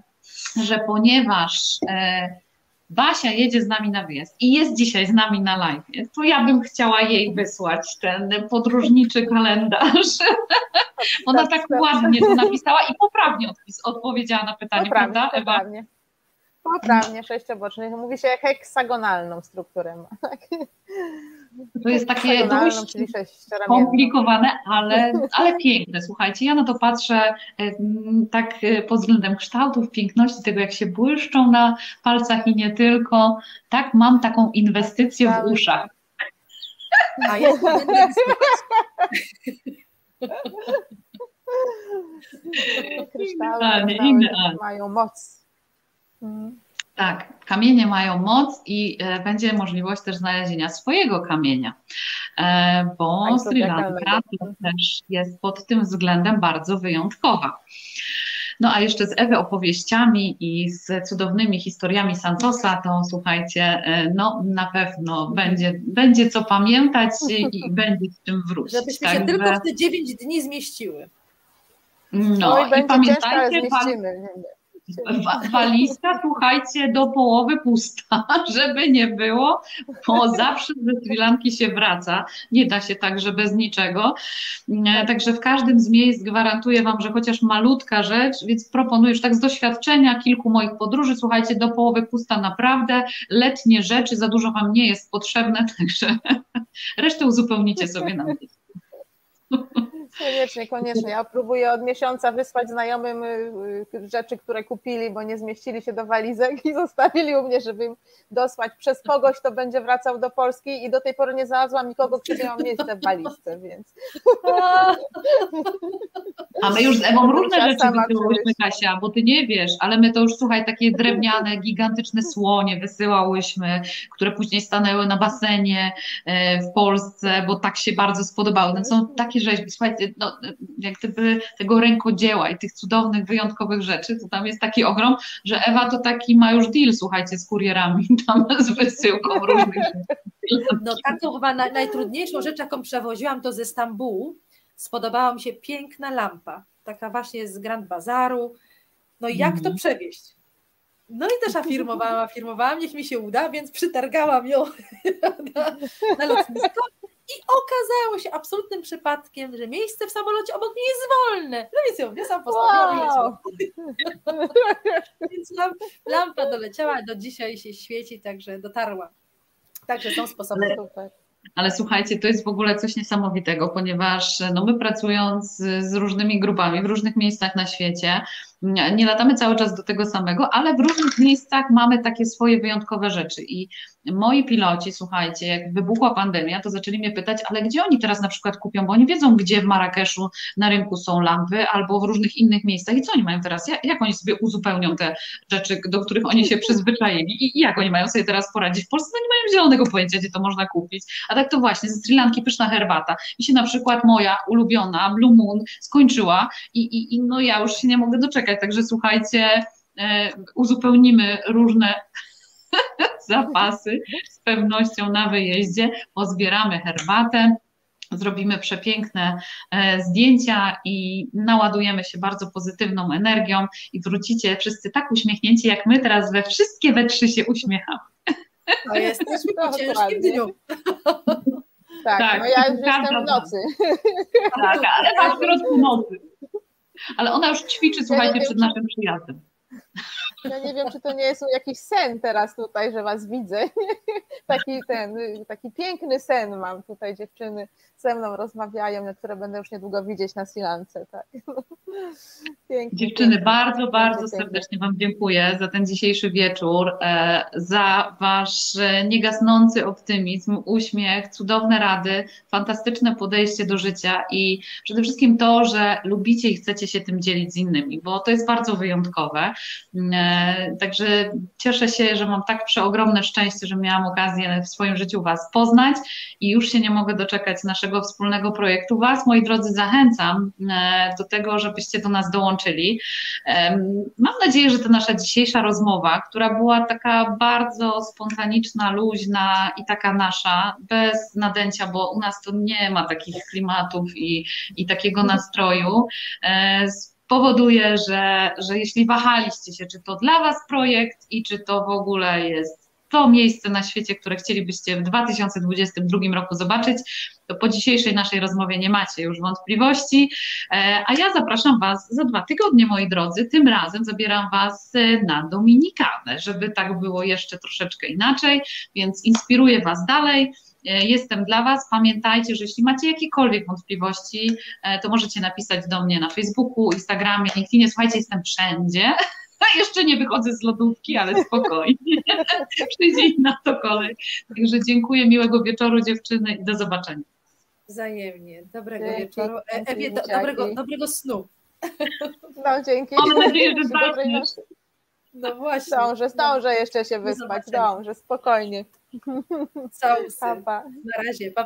że ponieważ e, Basia jedzie z nami na wyjazd i jest dzisiaj z nami na live, to ja bym chciała jej wysłać ten podróżniczy kalendarz. [laughs] Ona tak ładnie to napisała i poprawnie odpowiedziała na pytanie, Poprawnie, prawda, Ewa? poprawnie. Poprawnie, sześcioboczny. Mówi się heksagonalną strukturę ma. [laughs] Tak? To jest takie dość sześcioramienną. komplikowane, ale, ale piękne. Słuchajcie, ja na to patrzę tak e, pod względem kształtów, piękności, tego jak się błyszczą na palcach i nie tylko. Tak, mam taką inwestycję w uszach. A ja Kryształy, kryształy mają moc. Mm. Tak, kamienie mają moc i e, będzie możliwość też znalezienia swojego kamienia, e, bo Tak, Sri Lanka zodiakalnego. to też jest pod tym względem bardzo wyjątkowa. No a jeszcze z Ewy opowieściami i z cudownymi historiami Santosa, to słuchajcie, e, no na pewno będzie, będzie co pamiętać i, i [laughs] będzie z czym wrócić. Żebyśmy się Także, tylko w te 9 dni zmieściły. no Oj, i ciężko, ale pamiętajcie, wal- Walizka, słuchajcie, do połowy pusta, [laughs] żeby nie było, bo zawsze ze Sri Lanki się wraca. Nie da się tak, że bez niczego. E, Także w każdym z miejsc gwarantuję Wam, że chociaż malutka rzecz, więc proponuję już tak z doświadczenia kilku moich podróży, słuchajcie, do połowy pusta naprawdę, letnie rzeczy, za dużo Wam nie jest potrzebne, [laughs] także resztę uzupełnicie sobie na miejscu. [laughs] Koniecznie, koniecznie. Ja próbuję od miesiąca wysłać znajomym y, y, rzeczy, które kupili, bo nie zmieścili się do walizek i [laughs] zostawili u mnie, żeby im dosłać. Przez kogoś to będzie wracał do Polski i do tej pory nie znalazłam nikogo, kto miał miejsce w walizce, więc A my już z Ewą różne Trzeba rzeczy wysyłałyśmy. Kasia, bo ty nie wiesz, ale my to już, słuchaj, takie drewniane, gigantyczne słonie wysyłałyśmy, które później stanęły na basenie e, w Polsce, bo tak się bardzo spodobały. No, są takie rzeźby, słuchajcie, no, jak gdyby tego rękodzieła i tych cudownych, wyjątkowych rzeczy, to tam jest taki ogrom, że Ewa to taki ma już deal, słuchajcie, z kurierami, [laughs] tam z wysyłką różnych rzeczy. No taką chyba naj, najtrudniejszą rzecz, jaką przewoziłam, to ze Stambułu. Spodobała mi się piękna lampa, taka właśnie z Grand Bazaru. No jak to Mhm. przewieźć? No i też afirmowałam, afirmowałam, niech mi się uda, więc przytargałam ją [laughs] na, na lotnisko I okazało się absolutnym przypadkiem, że miejsce w samolocie obok mnie jest wolne. No więc ją mnie sam postawiła wow. [laughs] Więc lampa doleciała, do dzisiaj się świeci, także dotarła. Także są sposoby. Super. Ale słuchajcie, to jest w ogóle coś niesamowitego, ponieważ no my pracując z różnymi grupami w różnych miejscach na świecie, nie latamy cały czas do tego samego, ale w różnych miejscach mamy takie swoje wyjątkowe rzeczy. I moi piloci, słuchajcie, jak wybuchła pandemia, to zaczęli mnie pytać, ale gdzie oni teraz na przykład kupią, bo oni wiedzą, gdzie w Marrakeszu na rynku są lampy albo w różnych innych miejscach i co oni mają teraz, jak, jak oni sobie uzupełnią te rzeczy, do których oni się przyzwyczaili i, jak oni mają sobie teraz poradzić. W Polsce no nie mają zielonego pojęcia, gdzie to można kupić. A tak to właśnie, ze Sri Lanki pyszna herbata i się na przykład moja ulubiona Blue Moon skończyła i, i, i no ja już się nie mogę doczekać, także słuchajcie, e, uzupełnimy różne [laughs] zapasy z pewnością na wyjeździe, pozbieramy herbatę, zrobimy przepiękne e, zdjęcia i naładujemy się bardzo pozytywną energią i wrócicie wszyscy tak uśmiechnięci, jak my teraz we wszystkie we trzy się uśmiechamy. To jesteśmy po [laughs] ciężkim dniu. Tak, tak, no ja już jestem w nocy. Tak, ale w środku nocy. Ale ona już ćwiczy, słuchajcie, przed naszym przyjazdem. Ja nie wiem, czy to nie jest jakiś sen teraz tutaj, że was widzę. [laughs] Taki ten, taki piękny sen mam tutaj dziewczyny ze mną rozmawiają, na które będę już niedługo widzieć na Silance. Tak. [laughs] Pięknie, Dziewczyny, pięknie, bardzo, bardzo pięknie. serdecznie Wam dziękuję za ten dzisiejszy wieczór, e, za Wasz e, niegasnący optymizm, uśmiech, cudowne rady, fantastyczne podejście do życia i przede wszystkim to, że lubicie i chcecie się tym dzielić z innymi, bo to jest bardzo wyjątkowe. E, także cieszę się, że mam tak przeogromne szczęście, że miałam okazję w swoim życiu Was poznać i już się nie mogę doczekać naszego naszego wspólnego projektu. Was, moi drodzy, zachęcam e, do tego, żebyście do nas dołączyli. Mam nadzieję, że ta nasza dzisiejsza rozmowa, która była taka bardzo spontaniczna, luźna i taka nasza, bez nadęcia, bo u nas to nie ma takich klimatów i, i takiego nastroju e, powoduje, że, że jeśli wahaliście się, czy to dla Was projekt i czy to w ogóle jest to miejsce na świecie, które chcielibyście w 2022 roku zobaczyć, to po dzisiejszej naszej rozmowie nie macie już wątpliwości. E, a ja zapraszam Was za dwa tygodnie, moi drodzy. Tym razem zabieram Was e, na Dominikanę, żeby tak było jeszcze troszeczkę inaczej, więc inspiruję Was dalej. E, jestem dla Was. Pamiętajcie, że jeśli macie jakiekolwiek wątpliwości, to możecie napisać do mnie na Facebooku, Instagramie, LinkedInie. Słuchajcie, jestem wszędzie. Jeszcze nie wychodzę z lodówki, ale spokojnie. [laughs] Przyjdzie na to kolej. Także dziękuję, miłego wieczoru dziewczyny i do zobaczenia. Wzajemnie. Dobrego dzięki, wieczoru. E, Ewie, do, dobrego, dobrego snu. No dzięki. Mam nadzieję, że. No właśnie. Zdążę, zdążę jeszcze się wyspać. Zdążę, spokojnie. Całusy. Na razie. Pa.